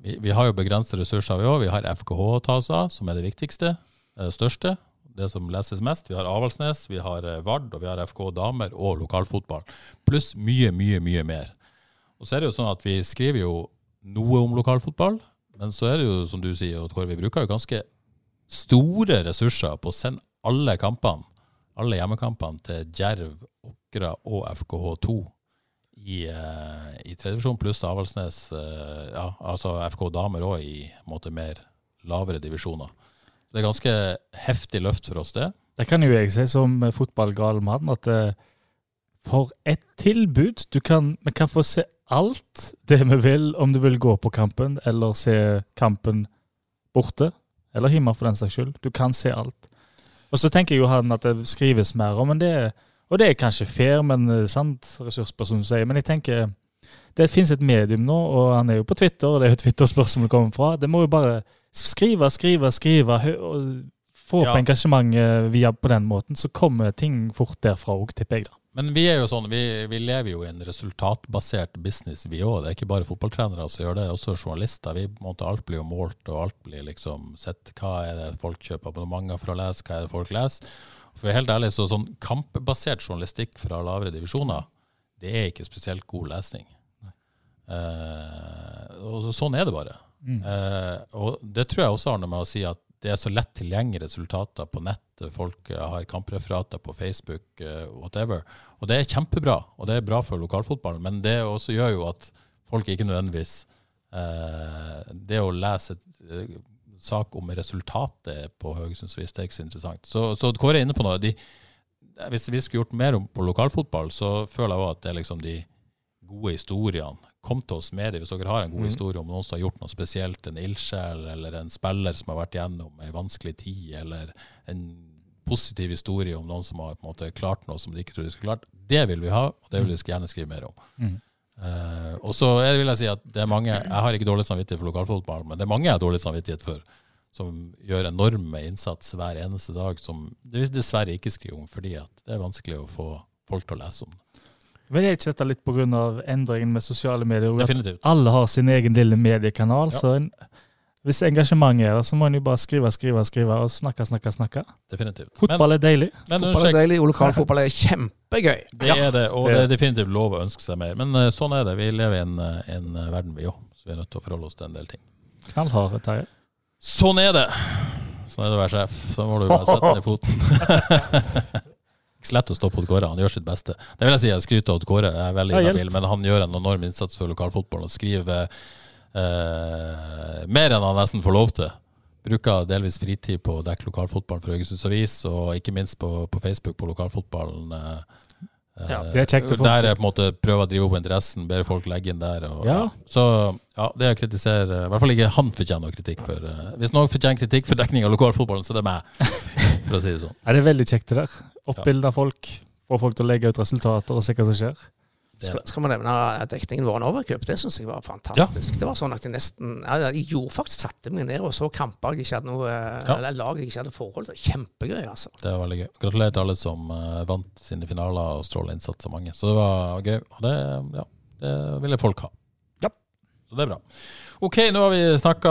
vi, vi har jo begrensede ressurser, vi òg. Vi har FKH å ta oss av, som er det viktigste. Det største. Det som leses mest. Vi har Avaldsnes, vi har eh, Vard, og vi har FK damer og lokalfotball. Pluss mye, mye, mye mer. Og så er det jo sånn at vi skriver jo noe om lokalfotball, men så er det jo, som du sier, Kåre, vi bruker jo ganske store ressurser på å sende alle kampene, alle hjemmekampene, til Djerv, Åkra og FKH2 i, eh, i tredje divisjon, pluss Avaldsnes, eh, ja, altså FK damer òg i måte mer lavere divisjoner. Det er ganske heftig løft for oss, det. Det kan jo jeg si som fotballgal mann, at eh, for et tilbud! Du kan, vi kan få se alt det vi vil, om du vil gå på kampen eller se kampen borte. Eller hjemme, for den saks skyld. Du kan se alt. Og så tenker jo han at det skrives mer om, men det Og det er kanskje fair, men eh, sant, ressursperson sier. Men jeg tenker det finnes et medium nå, og han er jo på Twitter, og det er jo Twitter-spørsmålet kommer fra. Det må jo bare skrive, skrive, skrive. Få opp Ja. engasjementet via på den måten, så kommer ting fort derfra òg, tipper jeg. da. Men vi er jo sånn, vi, vi lever jo i en resultatbasert business, vi òg. Det er ikke bare fotballtrenere som gjør det, også journalister. Vi, måtte måte, alt blir jo målt, og alt blir liksom sett. Hva er det folk kjøper abonnementer for å lese, hva er det folk leser? For helt ærlig, så sånn kampbasert journalistikk fra lavere divisjoner, det er ikke spesielt god lesning. Eh, og så, sånn er det bare. Eh, og det tror jeg også har noe med å si at det er så lett tilgjengelige resultater på nett. Folk eh, har kampreferater på Facebook, eh, whatever. Og det er kjempebra, og det er bra for lokalfotballen. Men det også gjør jo at folk ikke nødvendigvis eh, Det å lese et eh, sak om resultatet på Haugesundsvis, det er ikke så interessant. Så, så Kåre er inne på noe. De, hvis vi skulle gjort mer om på lokalfotball, så føler jeg også at det er liksom de gode historiene. Kom til oss med det hvis dere har en god historie om noen som har gjort noe spesielt, en ildsjel eller en spiller som har vært gjennom en vanskelig tid, eller en positiv historie om noen som har på en måte klart noe som de ikke trodde de skulle klart. Det vil vi ha, og det vil vi gjerne skrive mer om. Mm. Uh, og så vil jeg si at det er mange Jeg har ikke dårlig samvittighet for lokalfotball, men det er mange jeg har dårlig samvittighet for, som gjør enorme innsats hver eneste dag, som det dessverre ikke skriver om, fordi at det er vanskelig å få folk til å lese om. Men er ikke dette litt pga. endringen med sosiale medier? Definitivt. alle har sin egen lille mediekanal. Ja. så en, Hvis engasjementet er der, så må en jo bare skrive, skrive, skrive og snakke, snakke, snakke. definitivt. Fotball er deilig. men, Fotball er deilig, og lokalfotball er kjempegøy. det er det, og det er definitivt lov å ønske seg mer. Men eh, sånn er det. Vi lever i en, eh, en eh, verden, vi òg, så vi er nødt til å forholde oss til en del ting. Knallhard, Terje. Sånn er det! Sånn er det å være sjef. Så må du bare sette ned foten. Ikke så lett å stå på Kåre. Han gjør sitt beste. Det vil jeg si, jeg skryter av Kåre. Jeg er veldig Ja, inhabil, men han gjør en enorm innsats for lokalfotballen og skriver eh, mer enn han nesten får lov til. Bruker delvis fritid på å dekke lokalfotballen for Haugesunds Avis, og ikke minst på, på Facebook på lokalfotballen. eh, Ja, eh, det er kjekt å få Der jeg på en måte prøver å drive opp interessen, ber folk legge inn der. Og, Ja. Så ja, det jeg kritiserer I hvert fall ikke han fortjener kritikk for. eh, hvis noen fortjener kritikk for dekning av lokalfotballen, så er det meg, for å si det sånn. Ja, det er veldig kjekt det der. Oppbilde folk, få folk til å legge ut resultater og se hva som skjer. Skal, skal man nevne at dekningen vår Nova Cup? Det syns jeg var fantastisk. Det var sånn at jeg nesten ja, Jeg gjorde faktisk satte meg ned og så kamper jeg ikke hadde noe Ja. Eller lag jeg ikke hadde forhold til. Kjempegøy, altså. Det var veldig gøy. Gratulerer til alle som eh, vant sine finaler og strålende innsats av mange. Så det var gøy. Og det, ja, det ville folk ha. Ja. Så det er bra. Ok, nå har vi snakka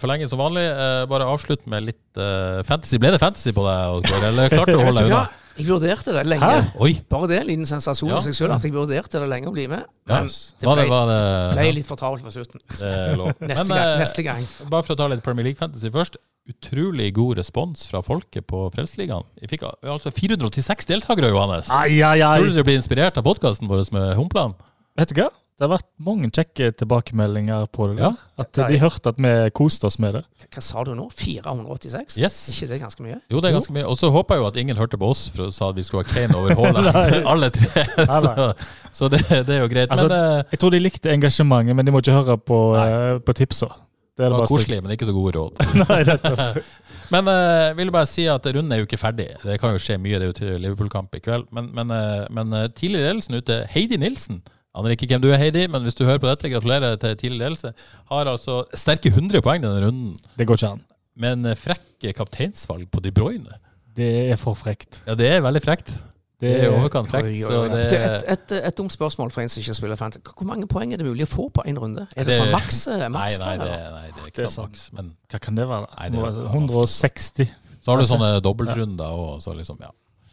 for lenge som vanlig. Eh, bare avslutt med litt eh, fantasy. Ble det fantasy på deg? Eller klarte du å holde deg unna? Jeg vurderte det lenge. Oi! Bare det en liten sensasjon Ja. i seg selv at jeg vurderte det lenge å bli med. Ja. Men det Var det, ble, var det, ble litt for travelt på slutten. Neste, Men, gang, eh, neste gang. Bare for å ta litt Premier League Fantasy først. Utrolig god respons fra folket på Frelsesligaen. Vi fikk altså 486 deltakere, Johannes. Ai, ai, Tror du du blir inspirert av podkasten vår med Humplan? Vet du hva? Det har vært mange kjekke tilbakemeldinger på det. Ja. der. At de hørte at vi koste oss med det. Hva sa du nå? 486? Yes. Er ikke det ganske mye? Jo, det er ganske mye. Og så håper jeg jo at ingen hørte på oss for å sa at vi skulle ha Kane over Haaland, alle tre. Så, så det, det er jo greit. Altså, men eh, Jeg tror de likte engasjementet, men de må ikke høre på, uh, på tipsa. Det det var koselig, men ikke så gode råd. Nei. Men jeg vil bare si at runden er jo ikke ferdig. Det kan jo skje mye, det er jo Liverpool-kamp i kveld. Men, men, uh, men tidligere ledelsen ute, Heidi Nilsen Aner ikke hvem du er, Heidi, men hvis du hører på dette, gratulerer til tidlig ledelse. Har altså sterke 100 poeng denne runden, Det går ikke an. Men en eh, frekk kapteinsvalg på De Bruyne. Det er for frekt. Ja, det er veldig frekt. Det er i overkant frekt. Oi, oi, Så det, Et, et, et dumt spørsmål for en som ikke spiller fantasy. Hvor mange poeng er det mulig å få på én runde? Er det, Det- sånn maks? Nei, maks nei, det, nei, det er Det ikke er maks. Men Hva kan det være? Nei, det er- 160. så har du sånne dobbeltrunder òg, så liksom, ja.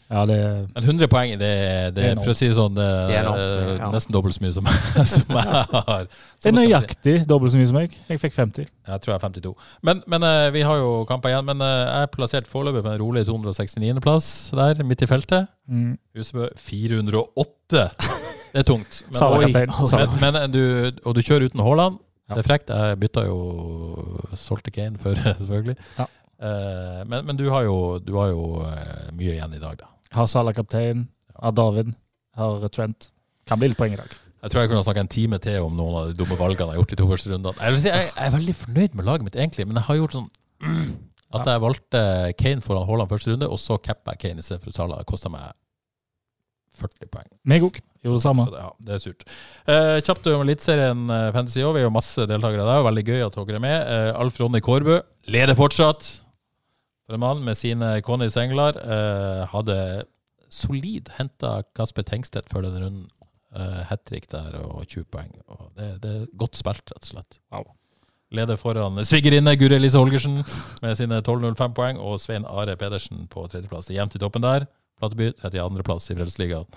Ja, det Men 100 poeng, det, det, Det er for å si det sånn, det, Det er er ja. nesten dobbelt så mye som, som jeg har. Det er nøyaktig dobbelt så mye som meg. Jeg fikk 50. Jeg tror jeg er 52. Men, men eh, vi har jo kamper igjen. Men eh, jeg er plassert foreløpig på en rolig 269.-plass der, midt i feltet. Mm. Husebø 408. Det er tungt. Men, men, men du, og du kjører uten Haaland. Ja. Det er frekt. Jeg bytta jo solgte Kane før, selvfølgelig. Ja. Eh, men, men du har jo, du har jo eh, mye igjen i dag, da. Har Salah kaptein. Har David. Har Trent. Kan bli litt poeng i dag. Jeg tror jeg kunne snakka en time til om noen av de dumme valgene jeg har gjort de to første rundene. Jeg, vil si, jeg, jeg er veldig fornøyd med laget mitt, egentlig, men jeg har gjort sånn mm, At jeg valgte Kane foran Haaland første runde, og så cappa jeg Kane istedenfor Salah. Det kosta meg 40 poeng. Meg òg. Gjorde det samme. Det, ja, det er surt. Eh, kjapt om Eliteserien eh, Fantasy òg. Vi har jo masse deltakere der. Veldig gøy at dere er med. Eh, Alf Ronny Kårbø leder fortsatt. Mann med sine Connys Englar. Eh, hadde solid henta Kasper Tengstedt før den runden. Uh, Hat trick der og 20 poeng. Og det, det er godt spilt, rett og slett. Leder foran svigerinne Guri Elise Holgersen med sine 12,05 poeng, og Svein Are Pedersen på tredjeplass. Jevnt i toppen der. Plateby 32.-plass i Frelsesligaen.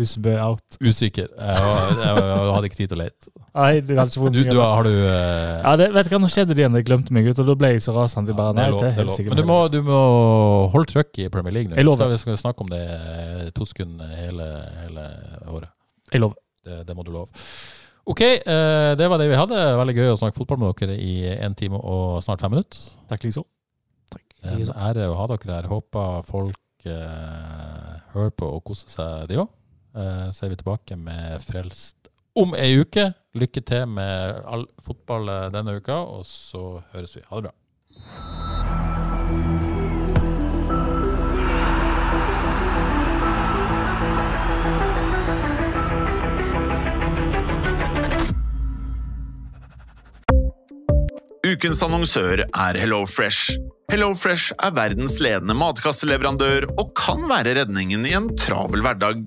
Husebø out. Usikker. Jeg, jeg, jeg, jeg hadde ikke tid til å lete. Nei, du har ikke Du, funnet du, har du uh... Ja, det, vet du hva, Nå skjedde det igjen, jeg glemte meg ut, og da ble jeg så rasende. Jeg bare, det er lov, det er lov. Men du må, du må holde trøkk i Premier League. Jeg nå. lover. Skal vi skal snakke om det eh, to sekunder hele, hele året. Jeg lover. Det, det må du love. OK, uh, det var det vi hadde. Veldig gøy å snakke fotball med dere i én time og snart fem minutter. Takk liksom. Takk. En ære å ha dere her. Håper folk uh, hører på og koser seg, de òg. Eh, så er vi tilbake med Frelst om ei uke. Lykke til med all fotball eh, denne uka, og så høres vi. Ha det bra. Ukens annonsør er HelloFresh. HelloFresh er verdens ledende matkasseleverandør og kan være redningen i en travel hverdag.